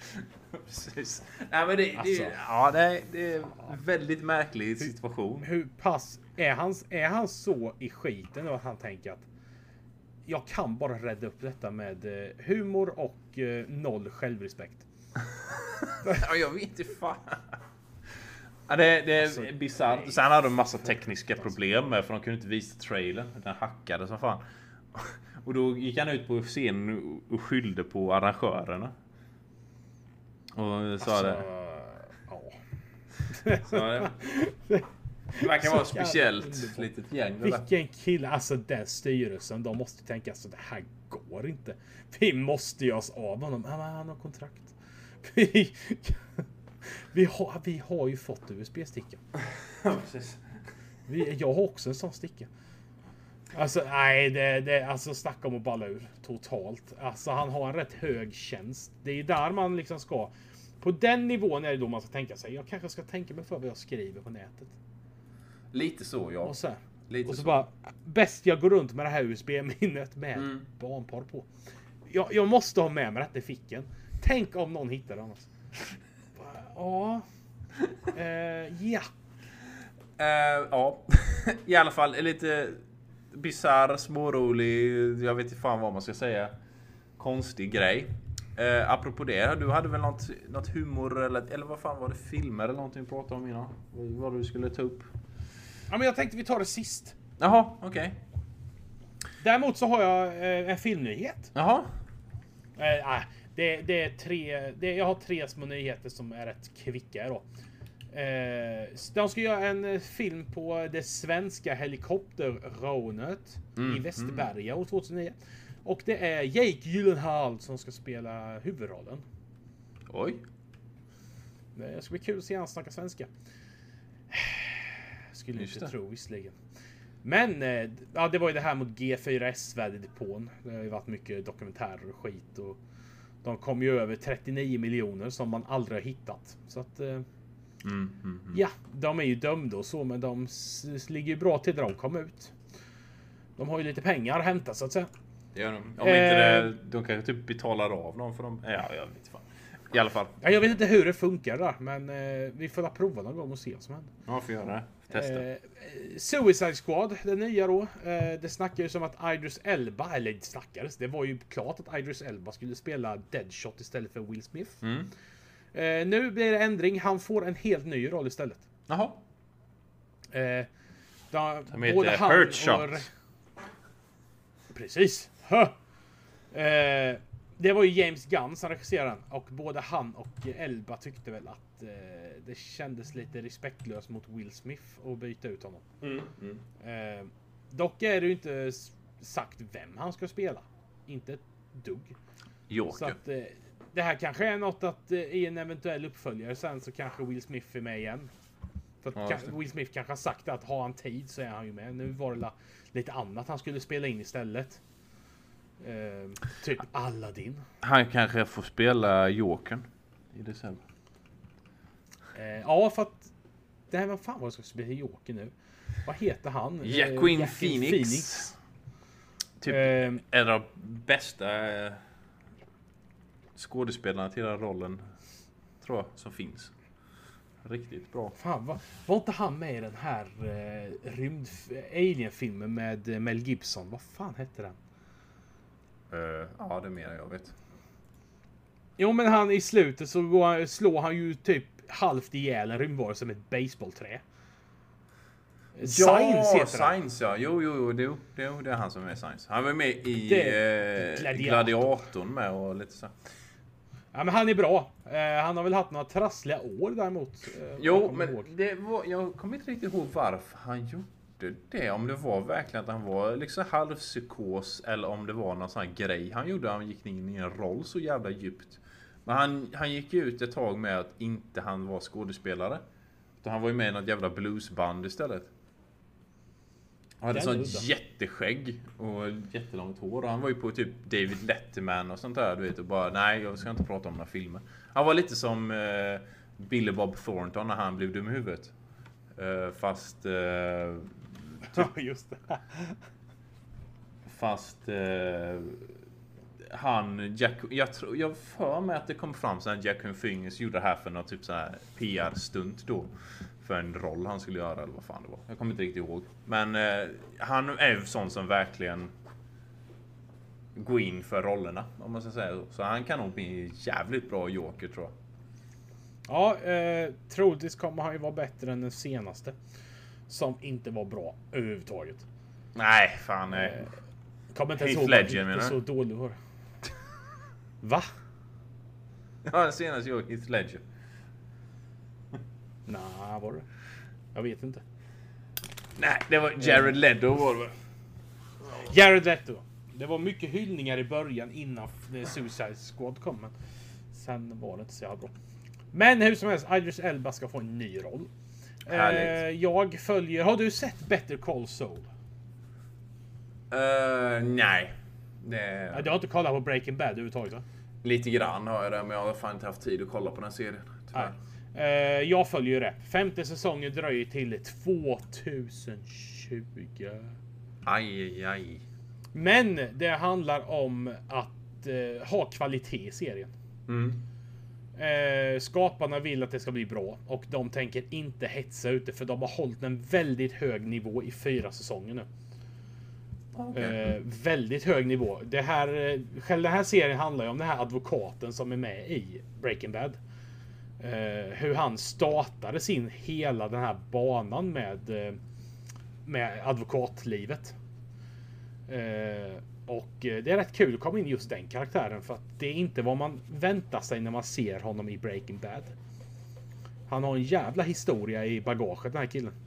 Precis. Nej, men det, det, Alltså. ja, det, det är en väldigt märklig situation. Hur pass är han, är han så i skiten att han tänker att jag kan bara rädda upp detta med eh, humor och eh, noll självrespekt. Ja, jag vet inte fan. Ja, det, det är Alltså, bisarrt. Sen hade de massa tekniska problem med för de kunde inte visa trailern. Den hackade som fan. Och då gick han ut på scenen och skyllde på arrangörerna. Och sa Alltså, det. ja. Så det, det verkar vara speciellt litet gäng. Vilken kille, alltså den styrelsen, de måste tänka så det här går inte. Vi måste göra oss av honom. Ja, han har kontrakt. Vi, vi, har, vi har ju fått USB-sticka. Ja, precis. Vi, jag har också en sån sticka. Alltså nej, det, det, alltså snacka om att balla ur totalt. Alltså han har en rätt hög tjänst. Det är ju där man liksom ska. På den nivån är det då man ska tänka sig. Jag kanske ska tänka mig för vad jag skriver på nätet. Lite så ja. Och så, Lite och så så. bara bäst jag går runt med det här USB-minnet med Mm. barnporr på. Jag, jag måste ha med mig detta i ficken. Tänk om någon hittar det annars. Ja. Eh, ja. Eh, ja, i alla fall lite bisarr, smårolig, jag vet inte fan vad man ska säga. Konstig grej. Eh, apropå det, du hade väl något, något humor eller, eller vad fan var det? Filmer eller någonting du pratade om innan? Vad du skulle ta upp? ja, men jag tänkte vi tar det sist. Jaha, okej. Däremot så har jag eh, en filmnyhet. Jaha. Eh, det, det är tre, det, jag har tre små nyheter som är rätt kvicka då. Eh, de ska göra en eh, film på det svenska helikopterrånet Mm, i Västerberga år 2009. Och det är Jake Gyllenhaal som ska spela huvudrollen. Oj. Det ska bli kul att se han snacka svenska. Skulle Just inte det. tro visserligen. Men eh, ja, det var ju det här mot G4S värdedepån. Det har ju varit mycket dokumentärer och skit och de kom ju över 39 miljoner som man aldrig har hittat. Så att Mm, mm, mm. ja, de är ju dömda och så, men de ligger ju bra till när de kom ut. De har ju lite pengar att hämta så att säga. Det gör de. Om inte det, Eh. de kanske typ betalar av dem för dem. Ja, jag vet inte fan. I alla fall. Ja, jag vet inte hur det funkar där, men eh, vi får la prova någon gång och se vad som händer. Ja, får göra det. Testa. Eh, Suicide Squad, det nya då. Eh, det snackar ju som att Idris Elba, eller det snackades, det var ju klart att Idris Elba skulle spela Deadshot istället för Will Smith. Mm. Eh, nu blir det ändring, han får en helt ny roll istället. Jaha. Eh, da, Som heter Hurt Shot. Precis. Eh, det var ju James Gunn som regisserade den och både han och Elba tyckte väl att eh, det kändes lite respektlöst mot Will Smith att byta ut honom. Mm. Mm. Eh, dock är det ju inte sagt vem han ska spela. Inte ett dugg. Så Joker. Det här kanske är något att eh, i en eventuell uppföljare sen så kanske Will Smith är med igen. För Ja, ka-. Will Smith kanske har sagt att har han tid så är han ju med. Nu var det la- lite annat han skulle spela in istället. Eh, typ Aladdin. Han kanske får spela Jokern i december. Eh, ja, för att... Det här, vad fan var det som skulle spela Joker nu? Vad heter han? Eh, Joaquin Phoenix. Typ Eh, en av de bästa eh, skådespelarna till den rollen. Tror jag, som finns. Riktigt bra. Fan, var, var inte han med i den här eh, rymd... Alien-filmen med eh, Mel Gibson? Vad fan hette den? Eh, ja, det mer jag vet. Jo, men han i slutet så går han, slår han ju typ halvt ihjäl en rymdvarelse med ett baseballträ. Science heter han. Science ja. Jo, jo, jo. Det, det, det är han som är Science. Han var med i Det- eh, Gladiator. Gladiatorn med och lite så. Ja, men han är bra. Eh, han har väl haft några trassliga år däremot. Eh, Jo, ihåg. men det var, jag kommer inte riktigt ihåg varför han gjorde det. Om det var verkligen att han var liksom halvpsykos eller om det var någon sån här grej han gjorde. Han gick in i en roll så jävla djupt. Men han, han gick ju ut ett tag med att inte han var skådespelare. Utan han var ju med i något jävla bluesband istället. Han hade sånt jätteskägg och jättelångt hår. Och han var ju på typ David Letterman och sånt där du vet och bara nej jag ska inte prata om några filmer. Han var lite som eh, Billy Bob Thornton när han blev dum i huvudet. Eh, fast... Eh, Ja, just det. fast... Eh, han, Jack, jag tror, jag för mig att det kom fram så att Jack Phoenix gjorde det här för någon typ så här PR-stunt då. För en roll han skulle göra eller vad fan det var. Jag kommer inte riktigt ihåg. Men eh, han är ju sån som verkligen går in för rollerna om man ska säga så. Så han kan nog bli jävligt bra Joker tror jag. Ja, eh, troligtvis kommer han ju vara bättre än den senaste. Som inte var bra överhuvudtaget. Nej, fan. Eh, Kommer inte ens ihåg vad Ledger, så dålig var. Va? Ja, den senaste jag Heath Ledger. Nej, var det? Jag vet inte. Nej, det var Jared Leto var det? Jared Leto. Det var mycket hyllningar i början innan eh, Suicide Squad kom. Men sen var det inte så jävla bra. Men hur som helst, Idris Elba ska få en ny roll. Eh, Härligt. jag följer... Har du sett Better Call Saul? Uh, nej. Det, Du har inte kollat på Breaking Bad överhuvudtaget va? lite grann har jag det, men jag har fan inte haft tid att kolla på den serien. Tyvärr. Nej. Eh, jag följer ju det. Femte säsongen dröjer till 2020. Aj, aj, aj. Men det handlar om att eh, ha kvalitet i serien. Mm. Eh, skaparna vill att det ska bli bra och de tänker inte hetsa ute för de har hållit en väldigt hög nivå i fyra säsonger nu. Eh, väldigt hög nivå. Det här, eh, själva den här serien handlar ju om den här advokaten som är med i Breaking Bad. Eh, hur han startade sin hela den här banan med, eh, med advokatlivet. Eh, och eh, det är rätt kul att komma in just den karaktären för att det är inte vad man väntar sig när man ser honom i Breaking Bad. Han har en jävla historia i bagaget den här killen.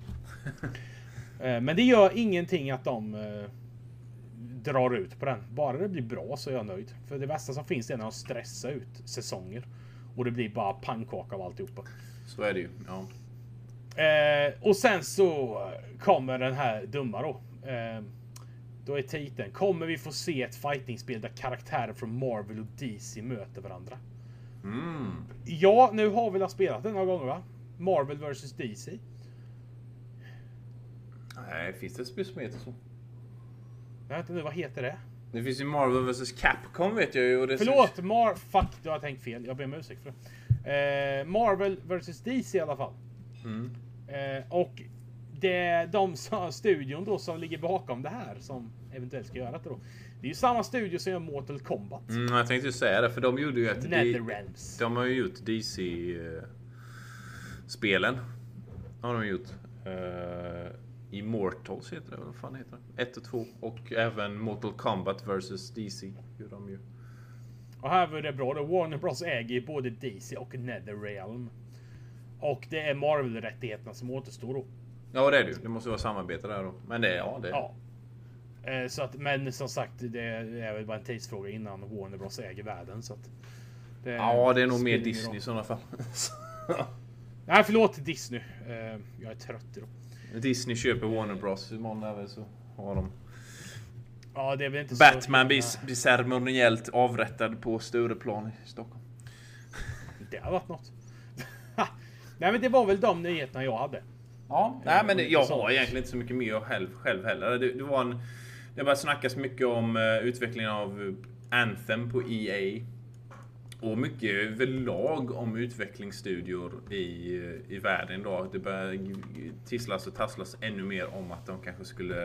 Eh, Men det gör ingenting att de eh, drar ut på den. Bara det blir bra så är jag nöjd. För det värsta som finns är när de stressar ut säsonger. Och det blir bara pannkaka av alltihopa. Så är det ju. Ja. Eh, och sen så kommer den här dumma då. Eh, då är titeln. Kommer vi få se ett fightingspel där karaktärer från Marvel och DC möter varandra? Mm. Ja, nu har vi väl spelat den några gånger va? Marvel vs DC. Nej, finns det ett spel som heter så? Jag vet inte vad heter det? Det finns ju Marvel vs Capcom vet jag ju. Och det Förlåt, Mar... Fuck, du har tänkt fel. Jag ber om ursäkt för det. Eh, Marvel vs DC i alla fall. Mm. Eh, och det är de som, studion då som ligger bakom det här som eventuellt ska göra det då. Det är ju samma studio som gör Mortal Kombat. Mm, jag tänkte ju säga det, för de gjorde ju ett... Netherrealms. De har ju gjort DC-spelen. Har de gjort. Uh, Immortals heter det, vad fan heter det? 1 och 2. Och även Mortal Kombat vs DC. Gjorde de ju. Och här var det bra då. Warner Bros äger ju både DC och Netherrealm. Och det är Marvel-rättigheterna som återstår då. Ja det är det ju. Det måste vara samarbete där då. Men det, ja det. Ja. Eh, Så att, men som sagt, det är väl bara en tidsfråga innan Warner Bros äger världen. Så att det, Ja, det är nog mer Disney i sådana fall. Nej, förlåt Disney. Eh, Jag är trött idag. Disney köper Warner Bros. Imorgon är väl så har de. Ja, det är väl inte så... Batman blir, blir ceremoniellt avrättad på Stureplan i Stockholm. Det har varit något. Nej, men det var väl de nyheterna jag hade. Ja, nej men det, jag har egentligen inte så mycket mer själv, själv heller. Det, det var en... Det började snackas mycket om uh, utvecklingen av eh, Anthem på EA. Och mycket överlag om utvecklingsstudior i, i världen idag. Det börjar tisslas och tasslas ännu mer om att de kanske skulle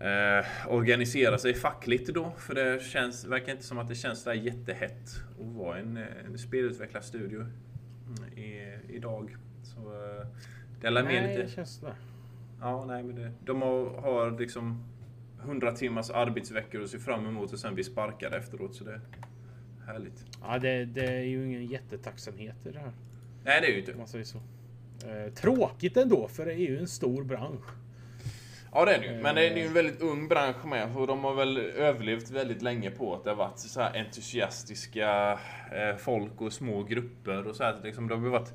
eh, organisera sig fackligt då. För det känns, verkar inte som att det känns där jättehett att vara en, en spelutvecklarstudio mm, i, idag. Så eh, det är med Nej, lite... det känns sådär. Ja, nej, men det, de har, har liksom 100 timmars arbetsveckor att se fram emot och sen bli sparkade efteråt. Så det härligt. Ja, det, det är ju ingen jättetacksamhet i det här. Nej, det är ju inte. Man säger så. Eh, tråkigt ändå, för det är ju en stor bransch. Ja, det är det ju. Men det är ju en väldigt ung bransch med. Och de har väl överlevt väldigt länge på att det har varit så här entusiastiska eh, folk och små grupper och så här. Liksom, de har ju varit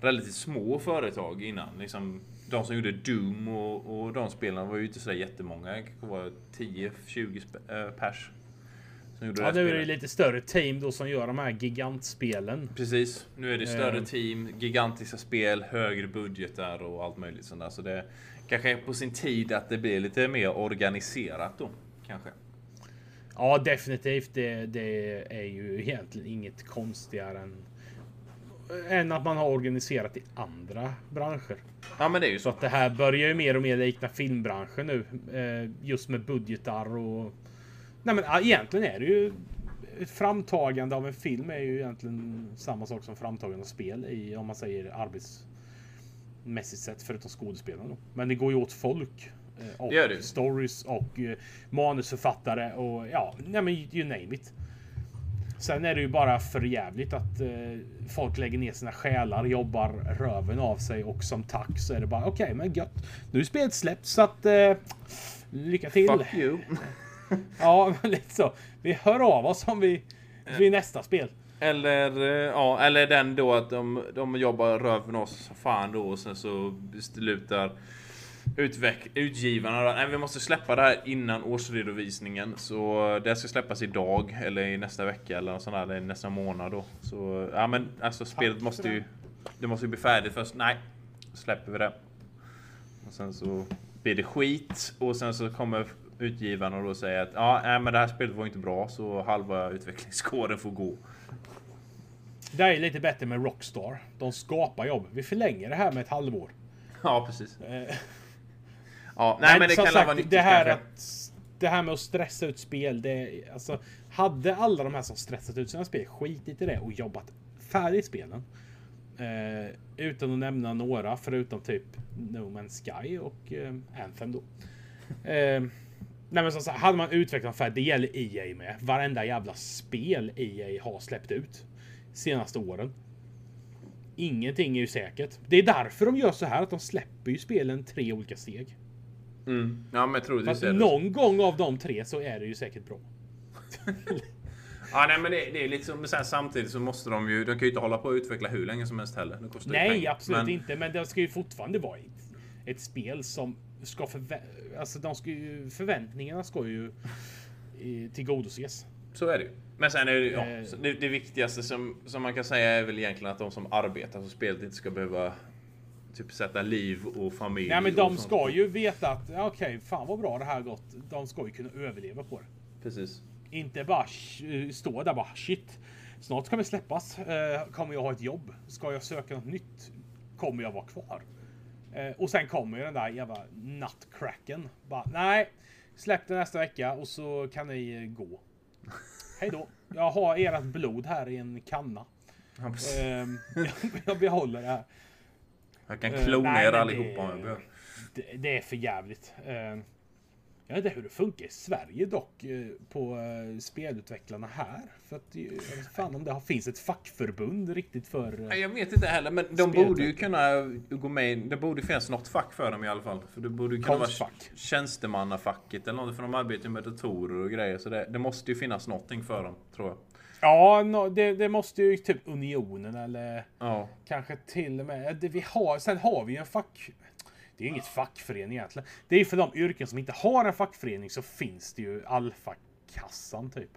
relativt små företag innan. Liksom, de som gjorde Doom och, och de spelen var ju inte så där jättemånga. Det var 10-20 sp- eh, pers. Som gjorde Ja, det nu är det lite större team då som gör de här gigantspelen. Precis. Nu är det större Eh. team, gigantiska spel, högre budgetar och allt möjligt sånt där. Så det kanske är på sin tid att det blir lite mer organiserat då. Kanske. Ja, definitivt. Det, det är ju egentligen inget konstigare än, än att man har organiserat i andra branscher. Ja men det är ju Så så. att det här börjar ju mer och mer likna filmbranschen nu. Eh, just med budgetar och... Nej men egentligen är det ju... Framtagande av en film är ju egentligen samma sak som framtagande av spel i, om man säger arbetsmässigt sett, förutom skådespelarna då. Men det går ju åt folk. eh, Och Det det. stories och eh, manusförfattare och ja, nej men you name it. Sen är det ju bara för jävligt att eh, folk lägger ner sina själar, jobbar röven av sig och som tack så är det bara okej, men gött. Nu är spelet släppt så att eh, lycka till. Fuck you. Ja, lite så. Vi hör av oss om vi vid nästa spel. Eller, eh, ja, eller den då att de, de jobbar röven oss fan då och sen så beslutar utveck- utgivarna nej vi måste släppa det här innan årsredovisningen. Så det ska släppas idag eller i nästa vecka eller något sånt där, eller nästa månad då. Så ja men alltså spelet måste ju, det måste ju bli färdigt först. Nej, släpper vi det. Och sen så blir det skit och sen så kommer utgivarna då säga att ja, nej, men det här spelet var inte bra så halva utvecklingskåren får gå. Det här är lite bättre med Rockstar. De skapar jobb. Vi förlänger det här med ett halvår. Ja, precis. Eh, Ja, nej, men det som kan sagt, vara nyttigt det här, kanske. att, det här med att stressa ut spel. Det, alltså, hade alla de här som stressat ut sina spel skitit i det och jobbat färdigt spelen. Eh, utan att nämna några förutom typ No Man's Sky och eh, Anthem då. Eh, nej men som sagt, hade man utvecklat färdigt, det gäller EA med. Varenda jävla spel EA har släppt ut senaste åren. Ingenting är ju säkert. Det är därför de gör så här att de släpper ju spelen tre olika steg. Mm. Ja, men troligtvis är det. någon gång av de tre så är det ju säkert bra. Ja, nej, men det, det är lite som, men sen samtidigt så måste de ju, de kan ju inte hålla på att utveckla hur länge som helst heller. Det kostar Nej, pengar. absolut men, inte. Men det ska ju fortfarande vara ett, ett spel som ska förvä alltså de ska ju, förväntningarna ska ju eh, tillgodoses. Så är det ju. Men sen är det, ja, Eh. det, det viktigaste som, som man kan säga är väl egentligen att de som arbetar på spelet inte ska behöva typ sätta liv och familj. Nej, men de ska ju veta att okej, fan vad bra det här gått. De ska ju kunna överleva på det. Precis. Inte bara sh- stå där bara shit. Snart vi släppas. Eh, kommer jag ha ett jobb? Ska jag söka något nytt? Kommer jag vara kvar? Eh, och sen kommer ju den där jävla nutcracken. Bara nej, släpp det nästa vecka och så kan ni eh, gå. Hej då. Jag har ert blod här i en kanna. Ja, precis. Ehm, jag behåller det här. jag kan eh, klona nej, er allihopa om jag det, behöver. det, det är för jävligt. Ehm, jag vet inte hur det funkar i Sverige dock eh, på eh, spelutvecklarna här. För att eh, jag vet fan om det finns ett fackförbund riktigt för... jag vet inte heller, men de borde ju kunna gå med i- Det borde finnas något fack för dem i alla fall. För det borde ju kunna vara Konstfack. tjänstemannafacket eller något, för de arbetar ju med datorer och grejer. Så det, det måste ju finnas någonting för dem, tror jag. Ja, nå- det, det måste ju typ Unionen eller Ja. kanske till och med... Det vi har, sen har vi ju en fack... Det är ju inget fackförening egentligen. Det är ju för de yrken som inte har en fackförening så finns det ju Alfa-kassan typ.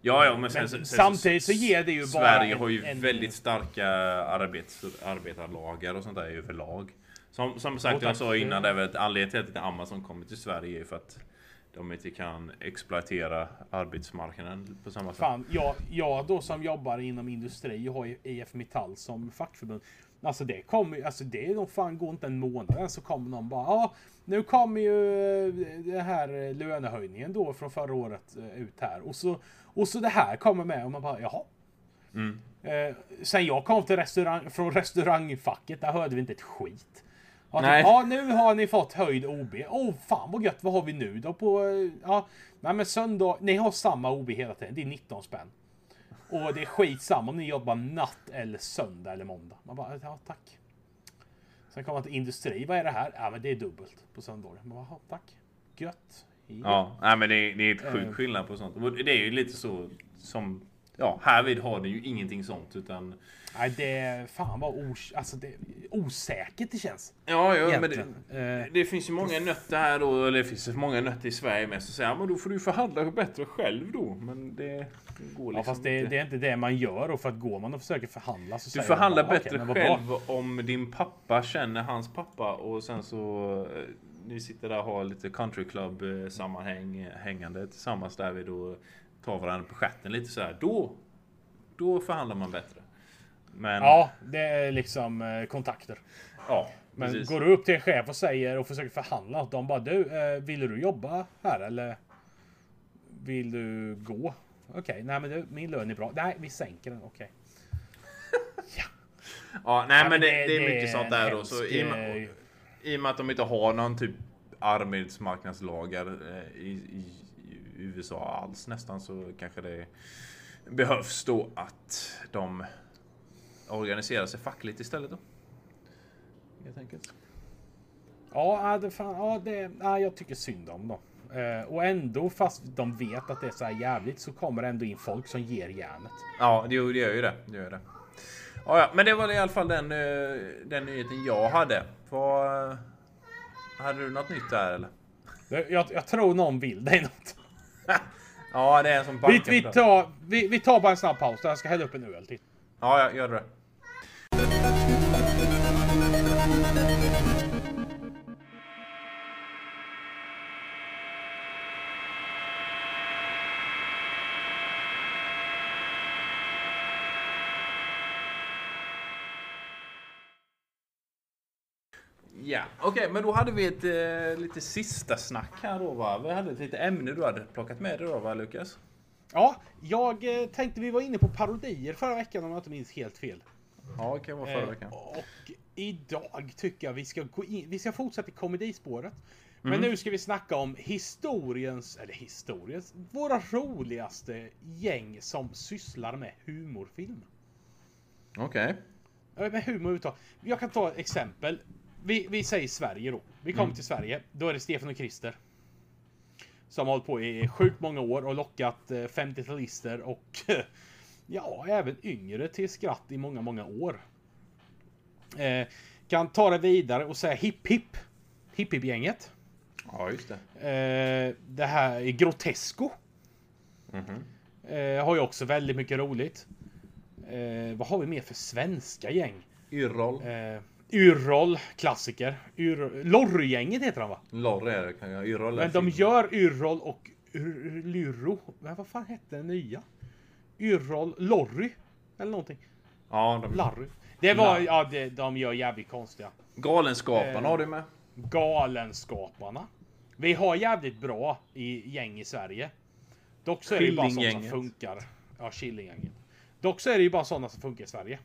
Ja, ja, men, sen, Men sen, samtidigt så ger det ju bara Sverige har ju en- väldigt starka arbets, arbetarlagar och sånt där överlag. Som, som sagt, jag sa innan, det är väl ett anledning till att Amazon kommer till Sverige är för att de inte kan exploatera arbetsmarknaden på samma sätt. Fan, jag, jag då som jobbar inom industri har ju IF Metall som fackförbund. Alltså det kommer ju, alltså det är nog fan går inte en månad än så kommer någon bara ja, nu kommer ju eh, det här eh, lönehöjningen då från förra året eh, ut här och så och så det här kommer med och man bara jaha. Mm. Eh, sen jag kom till restaurang, från restaurangfacket, där hörde vi inte ett skit. Ja, Nej. ja, nu har ni fått höjd OB. Åh, oh, fan vad gött. Vad har vi nu då på... Ja, nej men söndag. Ni har samma OB hela tiden. Det är 19 spänn. Och det är skitsamma om ni jobbar natt eller söndag eller måndag. Man bara, ja tack. Sen kommer man till industri. Vad är det här? Ja, men det är dubbelt på söndagar. Man bara, ja, tack. Gött. Ja, nej, men det, är- det är ett sjukt Eh. skillnad på sånt. Det är ju lite så som... Ja, härvid har det ju ingenting sånt utan... Nej, det är fan vad os alltså, det osäkert det känns. Ja, ja men det. Eh, det finns ju många nötter här då, eller det finns ju många nötter i Sverige med. Så säger ja, men då får du förhandla bättre själv då. Men det, det går liksom Ja, fast det, inte. det är inte det man gör och för att går man och försöker förhandla så Du säger förhandlar man bättre "Okej, men vad bra." själv om din pappa känner hans pappa och sen så eh, ni sitter där och har lite country club sammanhäng eh, hängande tillsammans där vi då tar varandra på stjärten lite så här. Då, då förhandlar man bättre. Men Ja, det är liksom eh, kontakter. ja Men precis. går du upp till en chef och säger och försöker förhandla de bara du, eh, vill du jobba här eller vill du gå? Okej, nej men du, min lön är bra. Nej, vi sänker den. Okej. Ja, nej Ja, men det, det är mycket sånt där då. Så i, I och med att de inte har någon typ arbetsmarknadslagar eh, i, i, i USA alls nästan så kanske det behövs då att de organiserar sig fackligt istället då. Helt enkelt. Ja, det, fan, ja, det, ja, jag tycker synd om dem. Eh, och ändå, fast de vet att det är så här jävligt, så kommer det ändå in folk som ger järnet. Ja, det, det gör ju det. det, gör det. Ja, ja, men det var i alla fall den, eh, den nyheten jag hade. Vad, hade du något nytt där eller? Jag, jag tror någon vill dig något. Ja, det är en som Vi, bankar vi, tar, vi, vi tar bara en snabb paus. Jag ska hälla upp en öl till. Ja, ja, gör det. Ja, okej, men då hade vi ett eh, lite sista snack här då va? Vi hade ett litet ämne du hade plockat med dig då va Lukas? Ja, jag eh, tänkte vi var inne på parodier förra veckan om jag inte minns helt fel. Ja, det kan vara förra Eh, veckan. och idag tycker jag vi ska gå in, vi ska fortsätta i komedispåret. Mm. Men nu ska vi snacka om historiens, eller historiens, våra roligaste gäng som sysslar med humorfilm. Okej. Ja, Med humor överhuvudtaget. Jag kan ta ett exempel. Vi, vi säger Sverige då. Vi kommer till Sverige. Då är det Stefan och Christer. Som har hållit på i sjukt många år och lockat eh, 50-talister och ja, även yngre till skratt i många, många år. Eh, kan ta det vidare och säga hipp hipp. Hipp hipp gänget. Ja, just det. Eh, det här är Grotesco. Mhm. Eh, har ju också väldigt mycket roligt. Eh, vad har vi mer för svenska gäng? Yrrol. Eh, Yrrol, klassiker. Yr Lorrygänget heter han va? Lorry är det kan jag. Yrrol är Men de film. gör Yrrol och Yr- Lyro. Men vad fan hette den nya? Yrrol Lorry? Eller någonting. Ja, de... Larry. Det var, La- ja det, de gör jävligt konstiga. Galenskaparna Eh. har du med. Galenskaparna. Vi har jävligt bra i gäng i Sverige. Dock så är det ju bara sånt som funkar. Ja, Killinggänget. Dock så är det ju bara sådana som funkar i Sverige.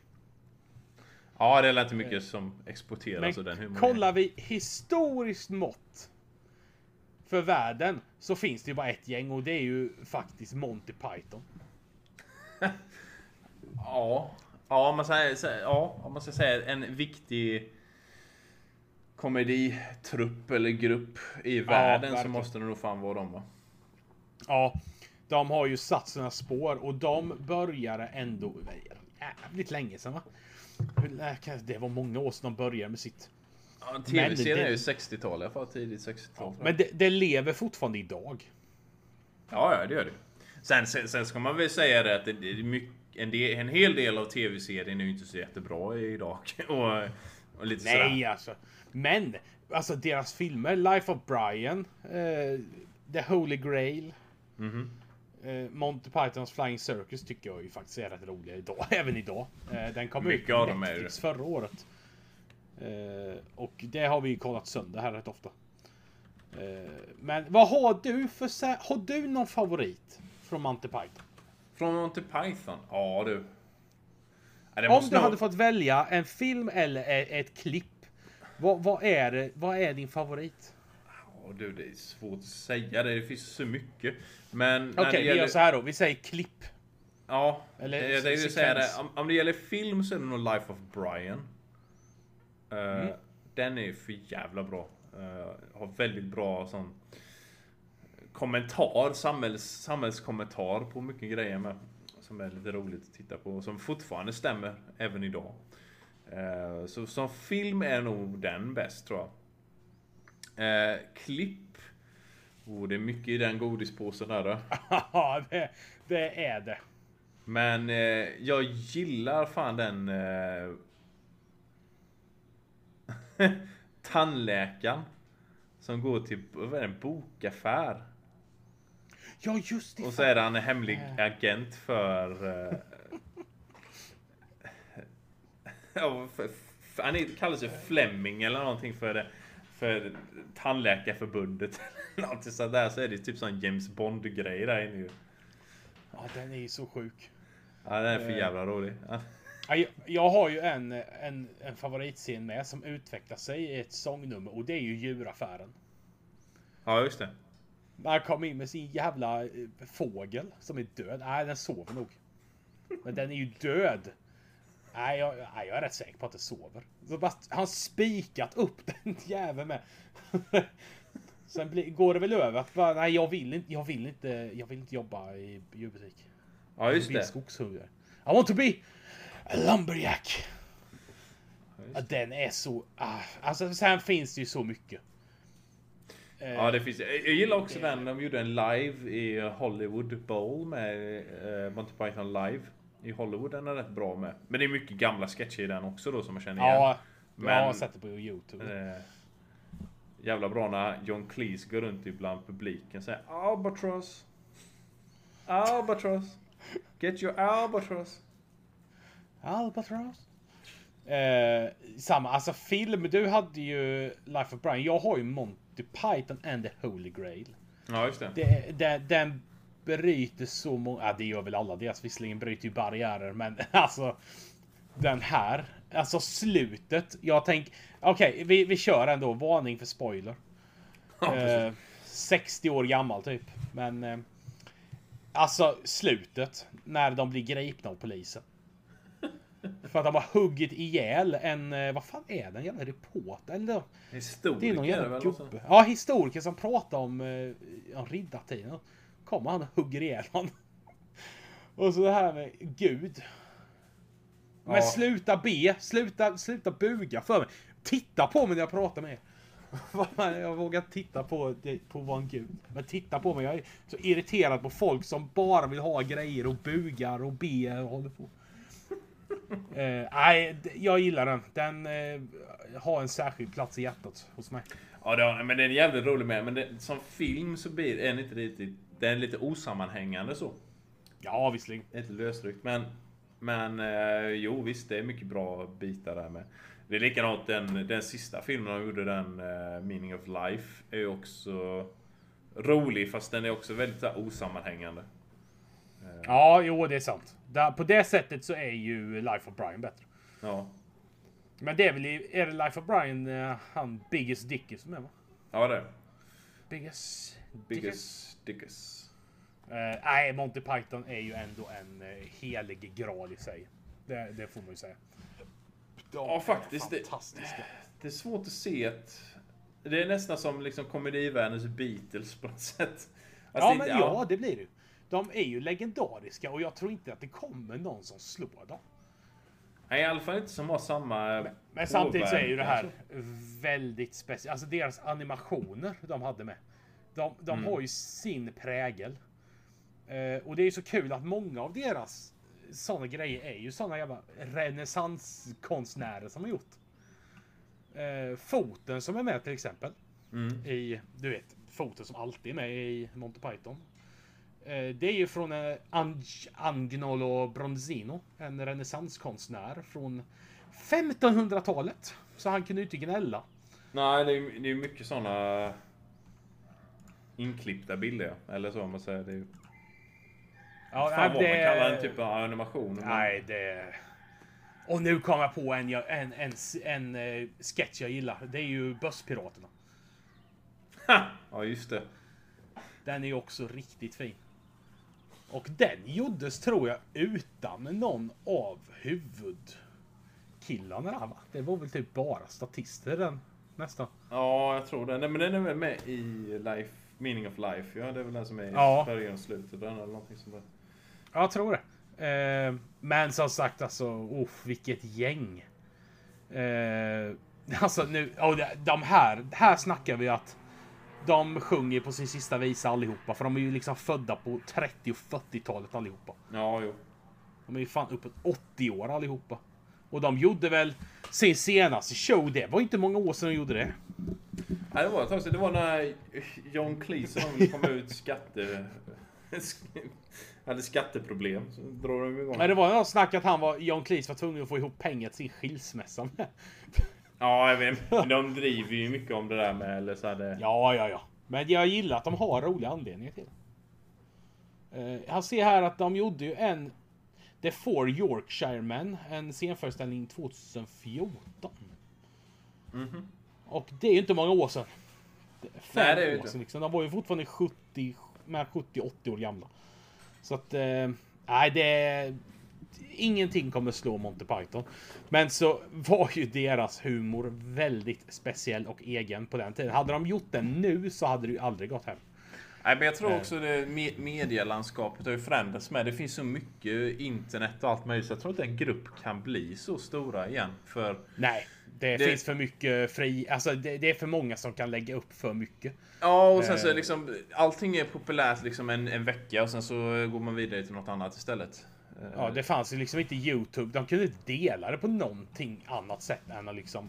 Ja, det är inte mycket som exporteras Men den humorn. kollar vi historiskt mått för världen så finns det ju bara ett gäng och det är ju faktiskt Monty Python. Ja. Ja, man säger, säger- ja, om man ska säga en viktig komeditrupp eller grupp i världen så verkligen. måste det nog fan vara dem va? Ja, de har ju satt sina spår och de började ändå jävligt länge sedan va? Det var många år sedan de började med sitt. Ja, Tv-serien är ju 60-tal, i alla fall tidigt 60-tal. tror jag. Men det, det lever fortfarande idag. Ja, ja, det gör det. Sen, sen, sen ska man väl säga det att det, det är mycket, en, del, en hel del av tv-serien är ju inte så jättebra idag. Och, och lite Nej sådär. alltså. Men alltså deras filmer, Life of Brian, eh, The Holy Grail, Mhm. Eh, Monty Pythons Flying Circus tycker jag ju faktiskt är rätt roliga idag, även idag. Eh, den kom Mycket ut på Netflix förra året. Eh, och det har vi ju kollat sönder här rätt ofta. Eh, men vad har du för Har du någon favorit från Monty Python? Från Monty Python? Ja du. Ja, Om du nog- hade fått välja en film eller e- ett klipp. Vad, vad, är, vad är din favorit? Ja, du, det är svårt att säga. Det finns så mycket. Men Okej, det vi gäller... gör så här då. Vi säger klipp. Ja, Eller jag tänkte säga det. Om, om det gäller film så är det nog Life of Brian. Eh, Mm. Den är för jävla bra. Eh, har väldigt bra sån kommentar, samhälls, samhällskommentar på mycket grejer med. Som är lite roligt att titta på och som fortfarande stämmer även idag. Eh, så som film är nog den bäst tror jag. Eh, klipp. Oh, det är mycket i den godispåsen där. Ja, det, det är det. Men eh, jag gillar fan den... Eh, tandläkaren. Som går till vad är det, en bokaffär. Ja, just det. Och så är han en hemlig agent för... Eh, ja, för, för, han är, kallar sig Fleming eller någonting för det. För Tandläkarförbundet. eller Någonting sådär. Så är det typ sån James Bond-grej där inne ju. Ja, den är ju så sjuk. Ja, den är för Eh. jävla rolig. Ja. Ja, jag, jag har ju en, en, en favoritscen med som utvecklar sig i ett sångnummer och det är ju djuraffären. Ja, just det. När han kommer in med sin jävla eh, fågel som är död. Nej, den sover nog. Men den är ju död. Nej, jag, nej, jag är rätt säker på att det sover. Så bara, han spikat upp den jäveln med. Sen blir, går det väl över att bara, nej jag vill inte, jag vill inte, jag vill inte jobba i djurbutik. Ja, just Jag vill det. skogshuggare. I want to be a lumberjack. Ja, den är så... Ah, alltså sen finns det ju så mycket. Eh, Ja, det finns. Jag gillar också den de gjorde en live i Hollywood Bowl med eh, Monty Python live i Hollywood. Den är rätt bra med. Men det är mycket gamla sketcher i den också då som man känner igen. Ja, Men- jag har sett det på Youtube. Eh, jävla bra när John Cleese går runt ibland publiken och säger Albatross. Albatross. Get your albatross. Albatross. Eh, samma, alltså film. Du hade ju Life of Brian. Jag har ju Monty Python and the Holy Grail. Ja, just det. Det, det, den bryter så många... Ja, det gör väl alla deras. Visserligen bryter ju barriärer, men alltså... Den här. Alltså slutet. Jag tänk... Okej, vi, vi kör ändå. Varning för spoiler. Ja, precis. Eh, 60 år gammal typ. Men... Eh, alltså slutet. När de blir gripna av polisen. För att de har huggit ihjäl en... eh, Vad fan är den? Jävla reporter? Eller? Historiker Det är någon jävla gubbe. Ja, historiker som pratar om, om riddartiden. Kommer han och hugger ihjäl honom. Och så det här med Gud. Men Ja. sluta be, sluta, sluta buga för mig. Titta på mig när jag pratar med er. Jag vågar titta på, på vad en gud. Men titta på mig, jag är så irriterad på folk som bara vill ha grejer och bugar och ber och håller på. Eh, Nej, d- jag gillar den. Den eh, har en särskild plats i hjärtat hos mig. Ja, det har, men den är jävligt rolig med. Men det, som film så blir den inte riktigt... Den är lite osammanhängande så. Ja, visserligen. Lite lösryckt. Men, men eh, jo visst, det är mycket bra bitar där med. Det är likadant den, den sista filmen de gjorde, den eh, Meaning of Life, är ju också rolig fast den är också väldigt så här, osammanhängande. Eh, Ja, jo, det är sant. Där, på det sättet så är ju Life of Brian bättre. ja. Men det är väl i, är det Life of Brian, eh, han Biggest Dickie som är va? ja, det är Biggest? Biggest Dickes. Eh, Nej, Monty Python är ju ändå en eh, helig graal i sig. Det, det får man ju säga. De Ja, faktiskt, är det- Fantastiska. Det är svårt att se att... Det är nästan som liksom komedivärldens Beatles på något sätt. Ja, Alltså, men det- ja, det blir det ju. De är ju legendariska och jag tror inte att det kommer någon som slår dem. Nej, i alla fall inte som har samma... Men samtidigt så är ju det här väldigt speciellt. Alltså deras animationer de hade med. De, de Mm. har ju sin prägel. Eh, och det är ju så kul att många av deras sådana grejer är ju sådana jävla renässanskonstnärer som har gjort. Eh, foten som är med till exempel. Mm. I, du vet, foten som alltid är med i Monty Python. Eh, det är ju från eh, Ang- Agnolo Bronzino. En renässanskonstnär från 1500-talet. Så han kunde ju inte gnälla. Nej, det är, det är mycket såna inklippta bilder. Eller så om man säger. Det är, Ja, fan vad det- man kallar en typ av animation. men- Nej, det... Och nu kom jag på en, en, en, en, eh, sketch jag gillar. Det är ju Bösspiraterna. Ja, just det. Den är ju också riktigt fin. Och den gjordes, tror jag, utan någon av huvudkillarna där, va? Det var väl typ bara statister den, nästan. Ja, jag tror det. Nej, men den är väl med i Life, Meaning of Life. Ja, det är väl den som är Ja. början och slutet. Den eller någonting sånt där. Ja, jag tror det. Eh, men som sagt, alltså, oh, vilket gäng. Eh, alltså nu, de- de här, här snackar vi att de sjunger på sin sista visa allihopa. För de är ju liksom födda på 30 och 40-talet allihopa. Ja, jo. De är ju fan uppåt 80 år allihopa. Och de gjorde väl sin senaste show, det var inte många år sedan de gjorde det. Nej, det var ett tag sedan. Det var när John Cleese och kom ut skatte... hade skatteproblem. Så drar de igång. Men det var något snack att han var, John Cleese var tvungen att få ihop pengar till sin skilsmässa med. Ja, jag vet. Men de driver ju mycket om det där med... Eller så hade... Ja, ja, ja. Men jag gillar att de har roliga anledningar till det. Uh, jag ser här att de gjorde ju en The Four Yorkshiremen, en scenföreställning 2014. Mhm. Och det är ju inte många år sedan. Är Fem Nej, det är ju inte. sedan liksom. De var ju fortfarande 70, mellan 70 och 80 år gamla. Så att, eh, nej det... ingenting kommer slå Monty Python. Men så var ju deras humor väldigt speciell och egen på den tiden. Hade de gjort den nu så hade det ju aldrig gått hem. Nej, men jag tror Eh. också det me- medielandskapet har ju förändrats med. Det finns så mycket internet och allt möjligt. Så jag tror inte en grupp kan bli så stora igen. För Nej, det, Det- finns för mycket fri... Alltså det, det är för många som kan lägga upp för mycket. Ja, och sen så Eh. är liksom allting är populärt liksom en, en vecka och sen så går man vidare till något annat istället. Eh, Ja, det fanns ju liksom inte YouTube. De kunde inte dela det på någonting annat sätt än att liksom...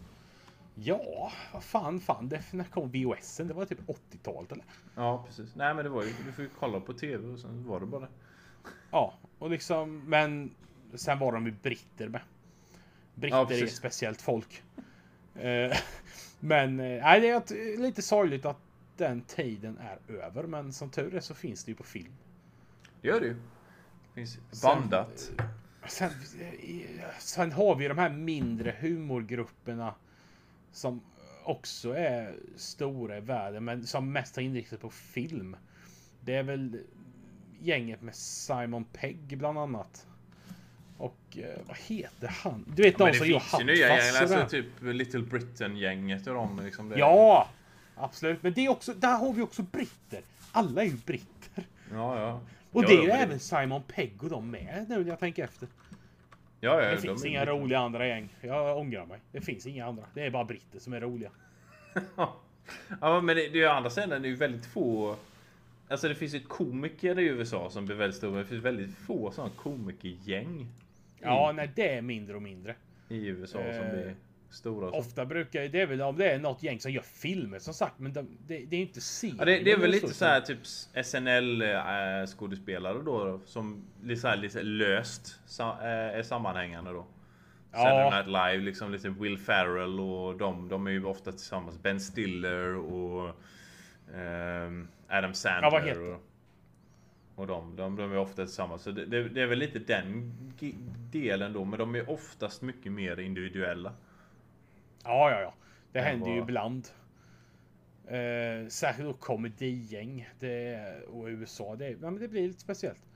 Ja, vad fan, fan. Det, när kom VHSen? Det var typ 80-talet eller? ja, precis. Nej, men det var ju, du får ju kolla på TV och sen var det bara. Ja, och liksom, men sen var de ju britter med. Britter Ja, är ett speciellt folk. Eh, men eh, nej, det är ett- lite sorgligt att den tiden är över. Men som tur är så finns det ju på film. Det gör det ju. Finns Sen- bandat. Sen, eh, sen har vi de här mindre humorgrupperna som också är stora i världen, men som mest har inriktat på film. Det är väl gänget med Simon Pegg bland annat. Och eh, vad heter han? Du vet Men de som gör och alltså typ Little Britain-gänget och de liksom. Det. Ja! Absolut, men det är också, där har vi också britter. Alla är ju britter. Ja, ja. Och ja, det är ju även Simon Pegg och de med nu när jag tänker efter. Ja, ja, Det de finns är inga roliga andra gäng. Jag ångrar mig. Det finns inga andra. Det är bara britter som är roliga. Ja, men det, det är ju andra sidan, det är ju väldigt få... Alltså det finns ju komiker i USA som blir väldigt stora, men det finns väldigt få sådana komikergäng Ja, nej, det är mindre och mindre. i USA som Eh, blir stora. och så. Ofta brukar det är väl om det är något gäng som gör filmer som sagt, men de, det, det är inte serier. Ja, det, det är väl lite så här typ SNL äh, skådespelare då, som lite, så här, lite löst sa, äh, är sammanhängande då. Ja. Saturday Night Live, liksom lite Will Ferrell och de, de är ju ofta tillsammans. Ben Stiller och ehm, Adam Sandler. Ja, vad heter och, och de, de, de är ofta tillsammans. Så det, det, det är väl lite den delen då, men de är oftast mycket mer individuella. Ja, ja, ja. Det händer ju ibland. Eh, särskilt då komedigäng. Det, och USA. Det, ja, men det blir lite speciellt.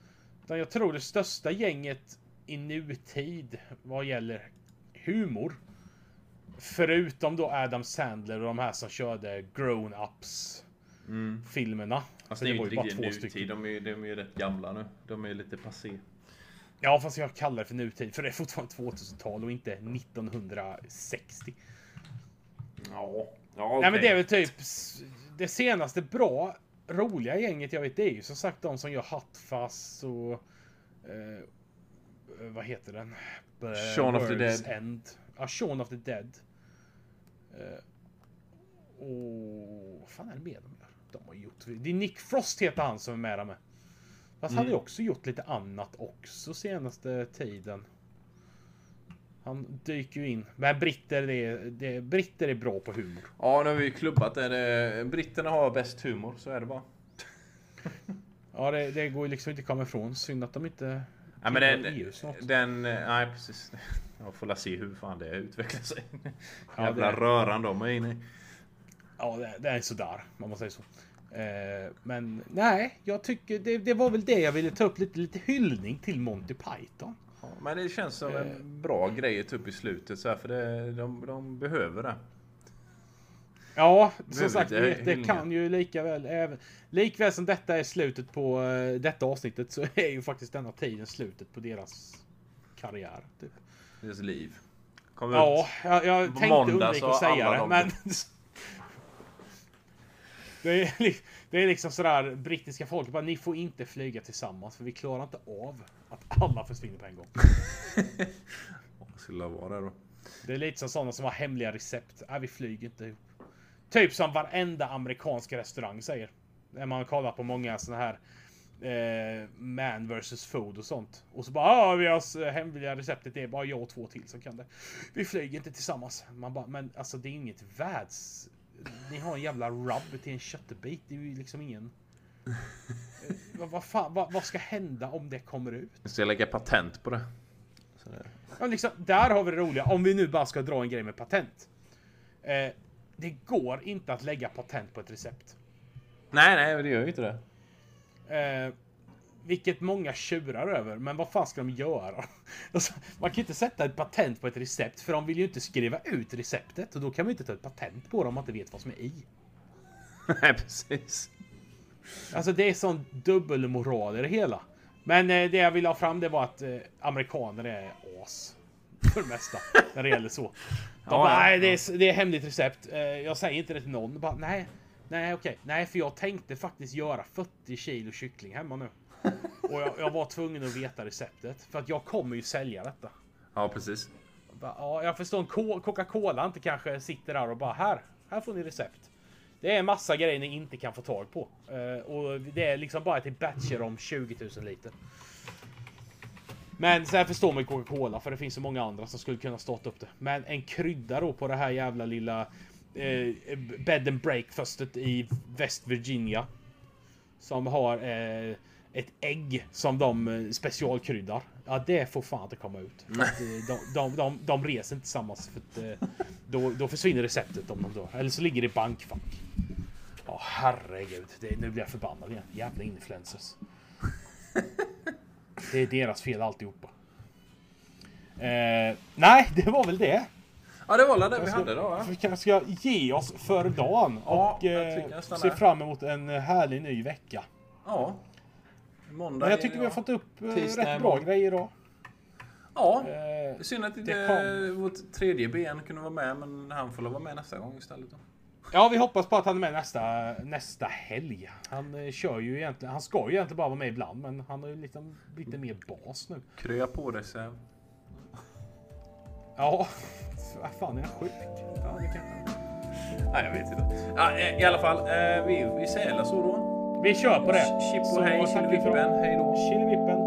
Utan jag tror det största gänget i nutid vad gäller humor. Förutom då Adam Sandler och de här som körde grown-ups filmerna. Alltså För det är ju var inte bara riktigt två nutid, stycken. de är, ju- de är ju rätt gamla nu. De är ju lite passé. Ja, fast jag kallar det för nutid. För det är fortfarande 2000-tal och inte 1960. Ja, ja Nej men det är väl typ det senaste bra roliga gänget jag vet det är ju som sagt de som gör Hotfuss och eh, vad heter den? B- Shaun of the World's Dead. End. Ja, Shaun of the Dead. Eh, och vad fan är det mer de gör? De har gjort. Det är Nick Frost heter han som är med där med. Fast han har ju också gjort lite annat också senaste tiden. Han dyker ju in. Men britter, är, det, britter är bra på humor. Ja, nu har vi ju klubbat det. det. Britterna har bäst humor, så är det bara. Ja, det, det går ju liksom inte att komma ifrån. Synd att de inte Ja, men den, EU snart. den, eh, nej precis. Jag får la se hur fan det utvecklar sig. Ja, Jävla det- röran de är inne i. Ja, det, det är sådär. Man måste säga så. Eh, men nej, jag tycker det, det var väl det jag ville ta upp lite, lite hyllning till Monty Python. Ja, men det känns som Eh. en bra grej att ta upp i slutet så här, för det, de, de behöver det. Ja, som Behöver sagt, lite det, det kan ju lika väl även... Likväl som detta är slutet på eh, detta avsnittet så är ju faktiskt denna tiden slutet på deras karriär. Typ. Deras liv. Kommer Ja, ut. jag, jag tänkte undvika att säga det, de- men... det, är, det är liksom sådär, brittiska folket bara, ni får inte flyga tillsammans för vi klarar inte av att alla försvinner på en gång. Vad skulle det vara då? Det är lite som sådana som har hemliga recept. Nej, vi flyger inte ihop. Typ som varenda amerikansk restaurang säger. När man kollar på många sådana här eh, man versus food och sånt. Och så bara, ah, vi har s- hemliga receptet, det är bara jag och två till som kan det. Vi flyger inte tillsammans. Man bara, men alltså det är inget världs... Ni har en jävla rub till en köttbit. Det är ju liksom ingen... Eh, vad, vad fan, vad, vad ska hända om det kommer ut? Jag ska lägga patent på det. Ja, liksom, där har vi det roliga. Om vi nu bara ska dra en grej med patent. Eh, det går inte att lägga patent på ett recept. Nej, nej, det gör ju inte det. Eh, Vilket många tjurar över, men vad fan ska de göra? Alltså, man kan ju inte sätta ett patent på ett recept, för de vill ju inte skriva ut receptet. Och då kan man ju inte ta ett patent på det om man inte vet vad som är i. Nej, precis. Alltså det är sån dubbelmoral i det hela. Men eh, det jag ville ha fram det var att eh, amerikaner är as. För det mesta. när det gäller så. De Ja, bara, nej det är, det är hemligt recept. Eh, jag säger inte det till någon. Bara, nej, nej okej. Nej för jag tänkte faktiskt göra 40 kilo kyckling hemma nu. Och jag, jag var tvungen att veta receptet. För att jag kommer ju sälja detta. Ja, precis. Bara, Ja, jag förstår Coca-Cola inte kanske sitter där och bara här, här får ni recept. Det är en massa grejer ni inte kan få tag på. Eh, och det är liksom bara till batcher om 20 000 liter. Men sen förstår man ju Coca-Cola för det finns så många andra som skulle kunna starta upp det. Men en krydda då på det här jävla lilla eh, bed and breakfastet i West Virginia. Som har eh, ett ägg som de eh, specialkryddar. Ja, det får fan inte komma ut. Eh, de, de, de, de reser inte tillsammans. För att, eh, då, då försvinner receptet om de dör. Eller så ligger det i bankfack. Ja, herregud. Det, nu blir jag förbannad igen. Jävla influencers. Det är deras fel alltihopa. Eh, nej, det var väl det. Ja, det var väl det vi hade då, va? Vi kanske ska ge oss för dagen Ja, och nästan se fram emot en härlig ny vecka. Ja. Måndag Men jag tycker vi har fått upp eh, Tisdag rätt bra grejer idag. Ja. Eh, Synd att inte kom. vårt tredje ben kunde vara med, men han får vara med nästa gång istället. Då. Ja, vi hoppas på att han är med nästa, nästa helg. Han eh, kör ju egentligen, han ska ju egentligen bara vara med ibland, men han har ju liksom lite mer bas nu. Krya på Säv. Ja, vad fan är han sjuk? Ja, det kanske. Nej, jag vet inte. Ja, eh, I alla fall, vi, vi sälar så då. Vi kör på det. Chip och hej, Killevippen. Hej då. Killevippen.